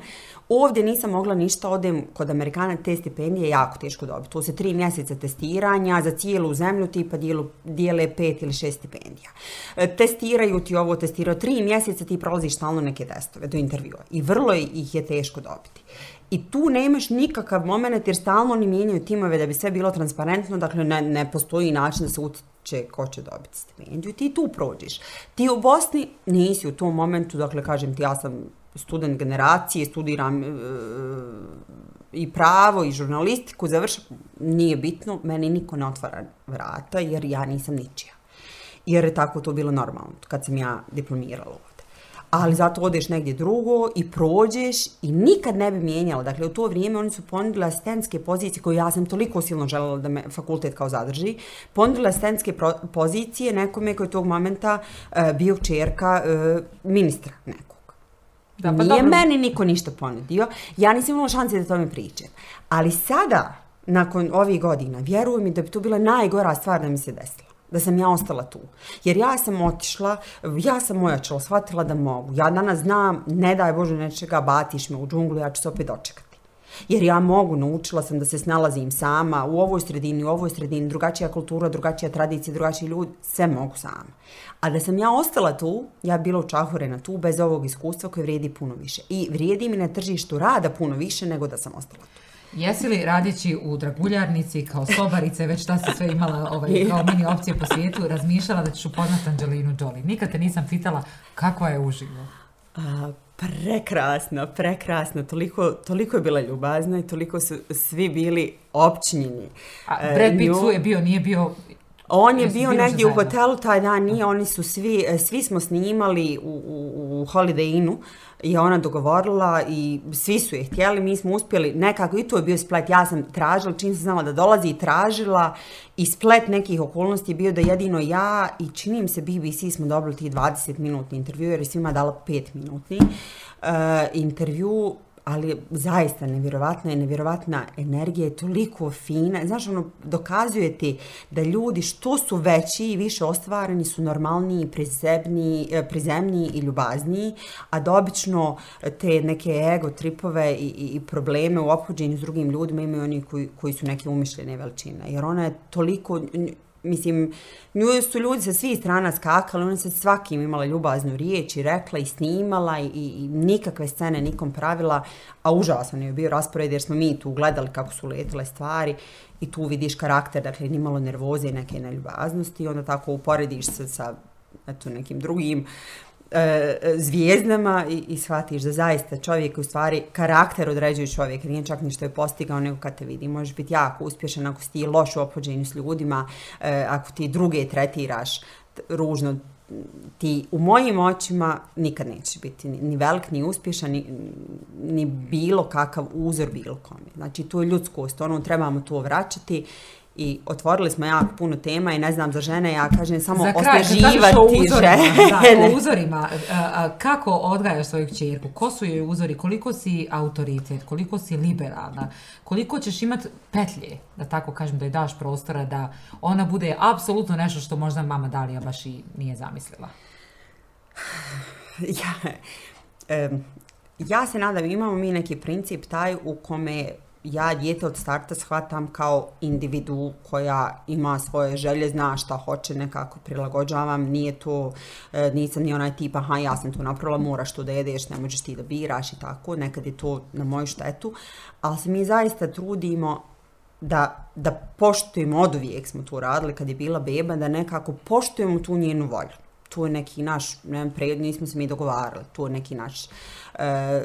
ovdje nisam mogla ništa, odem kod Amerikana, te stipendije jako teško dobiti. Tu se tri mjeseca testiranja, za cijelu zemlju tipa dijelu, dijele pet ili šest stipendija. E, testiraju ti ovo, testiraju tri mjeseca, ti prolaziš stalno neke testove do intervjua. I vrlo ih je teško dobiti. I tu nemaš nikakav moment jer stalno oni mijenjaju timove da bi sve bilo transparentno, dakle ne, ne postoji način da se će, ko će dobiti stipendiju, ti tu prođeš. Ti u Bosni nisi u tom momentu, dakle, kažem ti, ja sam student generacije, studiram e, i pravo i žurnalistiku, završam, nije bitno, meni niko ne otvara vrata jer ja nisam ničija. Jer je tako to bilo normalno kad sam ja diplomirala ali zato odeš negdje drugo i prođeš i nikad ne bi mijenjala. Dakle, u to vrijeme oni su ponudili asistentske pozicije koje ja sam toliko silno željela da me fakultet kao zadrži. Ponudili asistentske pozicije nekome koji je tog momenta e, bio čerka e, ministra nekog. Da, pa Nije dobro. meni niko ništa ponudio. Ja nisam imala šanse da to mi pričam. Ali sada, nakon ovih godina, vjerujem mi da bi to bila najgora stvar da mi se desila da sam ja ostala tu. Jer ja sam otišla, ja sam ojačala, shvatila da mogu. Ja danas znam, ne daj Bože nečega, batiš me u džunglu, ja ću se opet dočekati. Jer ja mogu, naučila sam da se snalazim sama u ovoj sredini, u ovoj sredini, drugačija kultura, drugačija tradicija, drugačiji ljudi, sve mogu sama. A da sam ja ostala tu, ja bila učahurena tu bez ovog iskustva koje vrijedi puno više. I vrijedi mi na tržištu rada puno više nego da sam ostala tu. Jesi li radići u draguljarnici kao sobarice, već šta si sve imala ovaj, kao mini opcije po svijetu, razmišljala da ćeš upoznat Angelinu Jolie? Nikad te nisam pitala kakva je uživo. A, prekrasno, prekrasno. Toliko, toliko je bila ljubazna i toliko su svi bili općinjeni. A Brad Pitt nju... je bio, nije bio On je bio negdje u hotelu taj dan, nije, oni su svi, e, svi smo snimali u, u, u Holiday Innu i ona dogovorila i svi su je htjeli, mi smo uspjeli nekako, i to je bio splet, ja sam tražila, čim sam znala da dolazi i tražila i splet nekih okolnosti je bio da jedino ja i činim se BBC smo dobili ti 20 minutni intervju jer je svima dala 5 minutni uh, intervju ali zaista nevjerovatna je, nevjerovatna energija je toliko fina. Znaš, ono, dokazuje ti da ljudi što su veći i više ostvareni su normalniji, prizemni, e, prizemniji i ljubazniji, a da obično te neke ego tripove i, i, i probleme u ophođenju s drugim ljudima imaju oni koji, koji su neke umišljene veličine. Jer ona je toliko, mislim, nju su ljudi sa svih strana skakali, ona se svakim imala ljubaznu riječ i rekla i snimala i, i, nikakve scene nikom pravila, a užasan je bio raspored jer smo mi tu gledali kako su letile stvari i tu vidiš karakter, dakle nimalo nervoze i neke neljubaznosti i onda tako uporediš se sa eto, nekim drugim e, zvijezdama i, i shvatiš da zaista čovjek u stvari karakter određuje čovjek, nije čak ni što je postigao, nego kad te vidi. Možeš biti jako uspješan ako si ti loš u opođenju s ljudima, e, ako ti druge tretiraš ružno, ti u mojim očima nikad nećeš biti ni, ni velik, ni uspješan, ni, ni bilo kakav uzor bilo kome. Znači, to je ljudskost, ono trebamo to vraćati i otvorili smo jako puno tema i ne znam za žene, ja kažem samo Za kraj, kad o osnaživati uzorima, da, žene. o uzorima, kako odgajaš svoju kćerku, ko su joj uzori, koliko si autoritet, koliko si liberalna, koliko ćeš imati petlje, da tako kažem, da joj daš prostora da ona bude apsolutno nešto što možda mama Dalija baš i nije zamislila. ja, em, ja se nadam, imamo mi neki princip taj u kome ja djete od starta shvatam kao individu koja ima svoje želje, zna šta hoće, nekako prilagođavam, nije to, e, nisam ni onaj tip, aha, ja sam to napravila, moraš to da jedeš, ne možeš ti da biraš i tako, nekad je to na moju štetu, ali se mi zaista trudimo da, da poštujemo, od uvijek smo to radili kad je bila beba, da nekako poštujemo tu njenu volju. To je neki naš, ne znam, pred nismo se mi dogovarali, to je neki naš e,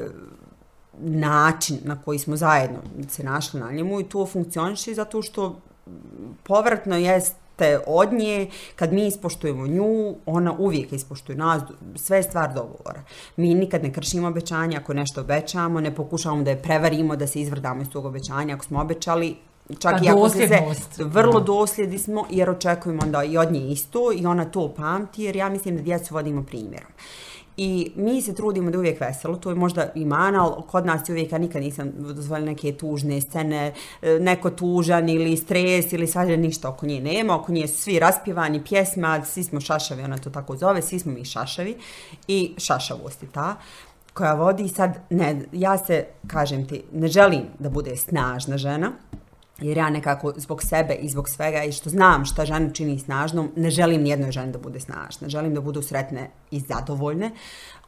način na koji smo zajedno se našli na njemu i to funkcioniše zato što povratno jeste od nje, kad mi ispoštujemo nju, ona uvijek ispoštuje nas, sve je stvar dogovora. Mi nikad ne kršimo obećanja, ako nešto obećamo, ne pokušavamo da je prevarimo, da se izvrdamo iz tog obećanja, ako smo obećali, čak Pa i ako se vrlo dosljedni smo, jer očekujemo onda i od nje isto i ona to pamti, jer ja mislim da djecu vodimo primjerom. I mi se trudimo da je uvijek veselo, to je možda i mana, ali kod nas je uvijek, ja nikad nisam dozvoljila neke tužne scene, e, neko tužan ili stres ili svađa ništa oko nje nema, oko nje su svi raspivani pjesma, svi smo šašavi, ona to tako zove, svi smo mi šašavi. I šašavost je ta koja vodi. Sad, ne, ja se, kažem ti, ne želim da bude snažna žena, jer ja nekako zbog sebe i zbog svega i što znam šta ženu čini snažnom, ne želim nijednoj ženi da bude snažna. Želim da budu sretne i zadovoljne,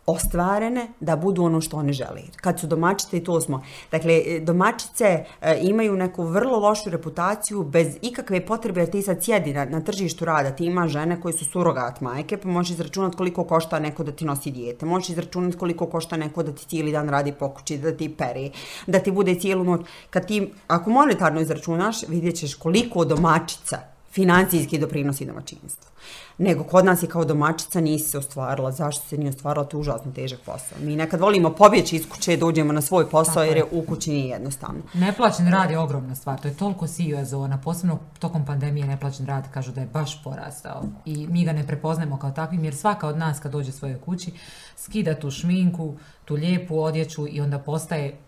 ostvarene, da budu ono što one žele. Kad su domaćice i to smo. Dakle, e, domaćice e, imaju neku vrlo lošu reputaciju bez ikakve potrebe da ti sad sjedi na, na tržištu rada. Ti ima žene koje su surogat majke, pa možeš izračunati koliko košta neko da ti nosi dijete. Možeš izračunati koliko košta neko da ti cijeli dan radi po kući, da ti peri, da ti bude cijelu noć. Kad ti, ako monetarno izračunaš, vidjet ćeš koliko domaćica financijski doprinosi domaćinstvu. Nego kod nas je kao domaćica nisi se ostvarila. Zašto se nije ostvarila? To je užasno težak posao. Mi nekad volimo pobjeći iz kuće, dođemo na svoj posao Tako jer je. je u kući nije jednostavno. Neplaćen rad je ogromna stvar, to je toliko siva zona, posebno tokom pandemije neplaćen rad kažu da je baš porastao i mi ga ne prepoznajemo kao takvim jer svaka od nas kad dođe svojoj kući skida tu šminku, tu lijepu odjeću i onda postaje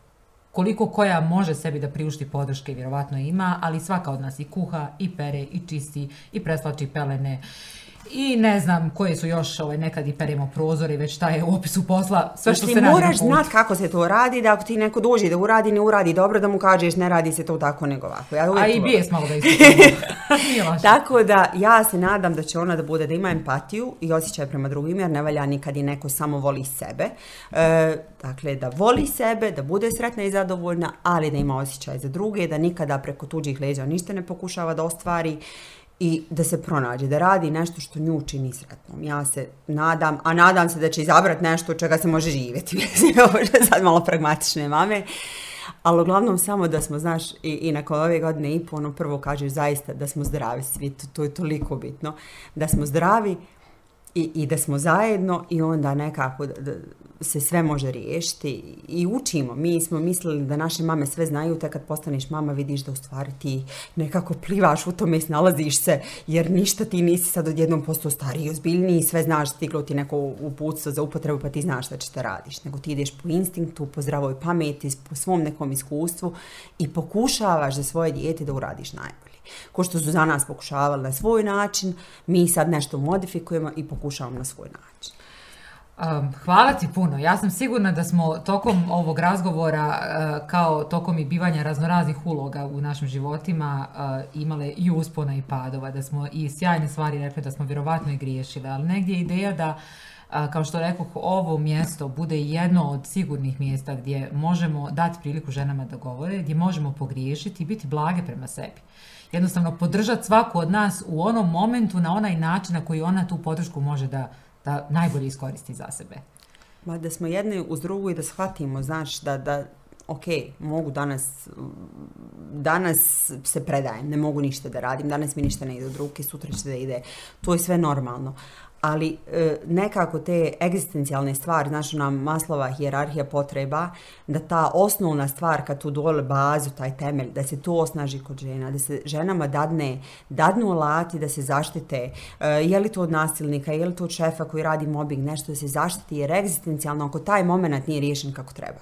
koliko koja može sebi da priušti podrške, vjerovatno ima, ali svaka od nas i kuha, i pere, i čisti, i preslači pelene, i ne znam koje su još, ovaj, nekad i peremo prozore, već šta je u opisu posla, sve što Ti se radi moraš znat kako se to radi, da ako ti neko dođe da uradi, ne uradi dobro, da mu kažeš ne radi se to tako nego ovako. Ja A i bijes malo da ispitamo. Tako da ja se nadam da će ona da bude da ima empatiju i osjećaj prema drugim jer ne valja nikad i neko samo voli sebe. E, dakle, da voli sebe, da bude sretna i zadovoljna, ali da ima osjećaj za druge, da nikada preko tuđih leđa ništa ne pokušava da ostvari i da se pronađe, da radi nešto što nju čini sretnom. Ja se nadam, a nadam se da će izabrati nešto od čega se može živjeti. Ovo je sad malo pragmatične mame. Ali uglavnom samo da smo, znaš, i, i nakon ove godine i po, ono prvo kaže zaista da smo zdravi svi, to, to je toliko bitno, da smo zdravi i, i da smo zajedno i onda nekako da, da, se sve može riješiti i učimo. Mi smo mislili da naše mame sve znaju, te kad postaneš mama vidiš da u stvari ti nekako plivaš u tome i snalaziš se, jer ništa ti nisi sad odjednom postao stariji i ozbiljniji, sve znaš, stiglo ti neko uputstvo za upotrebu pa ti znaš šta će te radiš, nego ti ideš po instinktu, po zdravoj pameti, po svom nekom iskustvu i pokušavaš za svoje dijete da uradiš najbolje. Ko što su za nas pokušavali na svoj način, mi sad nešto modifikujemo i pokušavamo na svoj način. Um, hvala ti puno. Ja sam sigurna da smo tokom ovog razgovora, uh, kao tokom i bivanja raznoraznih uloga u našim životima, uh, imale i uspona i padova, da smo i sjajne stvari rekli, da smo vjerovatno i griješile, ali negdje je ideja da uh, kao što rekao, ovo mjesto bude jedno od sigurnih mjesta gdje možemo dati priliku ženama da govore, gdje možemo pogriješiti i biti blage prema sebi. Jednostavno, podržati svaku od nas u onom momentu, na onaj način na koji ona tu podršku može da da najbolje iskoristi za sebe. Ma da smo jedne uz drugu i da shvatimo, znaš, da, da ok, mogu danas, danas se predajem, ne mogu ništa da radim, danas mi ništa ne ide od ruke, sutra će da ide, to je sve normalno ali e, nekako te egzistencijalne stvari, znaš, ona maslova hijerarhija potreba, da ta osnovna stvar kad tu dole bazu, taj temelj, da se to osnaži kod žena, da se ženama dadne, dadnu alati da se zaštite, e, je li to od nasilnika, je li to od šefa koji radi mobbing, nešto da se zaštiti, jer egzistencijalno ako taj moment nije riješen kako treba.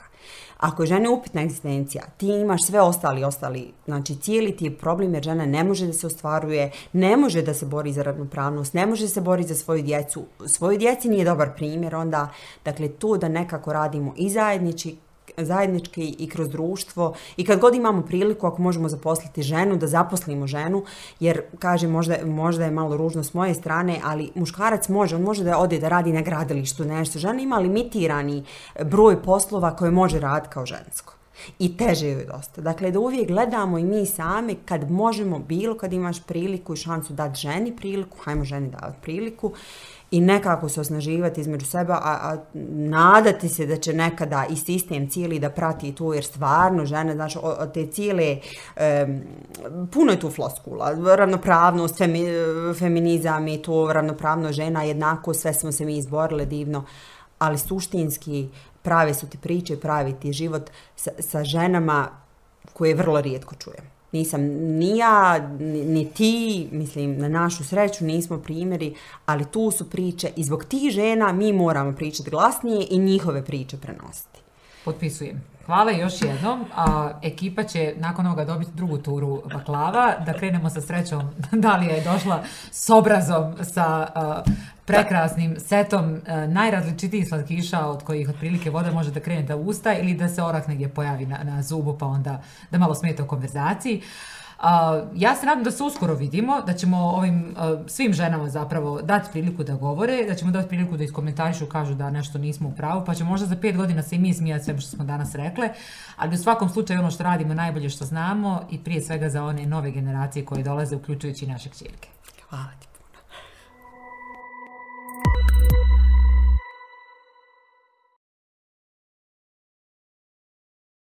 Ako je žene upitna egzistencija, ti imaš sve ostali, ostali, znači cijeli ti je problem jer žena ne može da se ostvaruje, ne može da se bori za ravnopravnost, ne može da se bori za svoju djecu, svoju djeci nije dobar primjer, onda, dakle, to da nekako radimo i zajednički, zajednički i kroz društvo i kad god imamo priliku ako možemo zaposliti ženu, da zaposlimo ženu, jer kaže možda, možda je malo ružno s moje strane, ali muškarac može, on može da ode da radi na gradilištu nešto. Žena ima limitirani broj poslova koje može raditi kao žensko. I teže joj dosta. Dakle, da uvijek gledamo i mi same kad možemo bilo kad imaš priliku i šansu dati ženi priliku, hajmo ženi davati priliku, i nekako se osnaživati između seba, a, a nadati se da će nekada i sistem cijeli da prati to, jer stvarno žene, znači, o, te cijele, e, puno je tu floskula, ravnopravnost, femi, feminizam i to, ravnopravno žena, jednako, sve smo se mi izborile divno, ali suštinski prave su ti priče, pravi ti život sa, sa ženama koje vrlo rijetko čujem nisam ni ja, ni ti, mislim, na našu sreću nismo primjeri, ali tu su priče i zbog tih žena mi moramo pričati glasnije i njihove priče prenositi. Potpisujem. Hvala još jednom. A, ekipa će nakon ovoga dobiti drugu turu baklava. Da krenemo sa srećom. Dalija je došla s obrazom, sa a, prekrasnim setom a, najrazličitijih slatkiša od kojih otprilike voda može da krene da usta ili da se orah negdje pojavi na, na zubu pa onda da malo smeta u konverzaciji. Uh, ja se nadam da se uskoro vidimo, da ćemo ovim uh, svim ženama zapravo dati priliku da govore, da ćemo dati priliku da iskomentarišu, kažu da nešto nismo u pravu, pa će možda za pet godina se i mi smijati sve što smo danas rekle, ali u svakom slučaju ono što radimo najbolje što znamo i prije svega za one nove generacije koje dolaze, uključujući naše čirke. Hvala.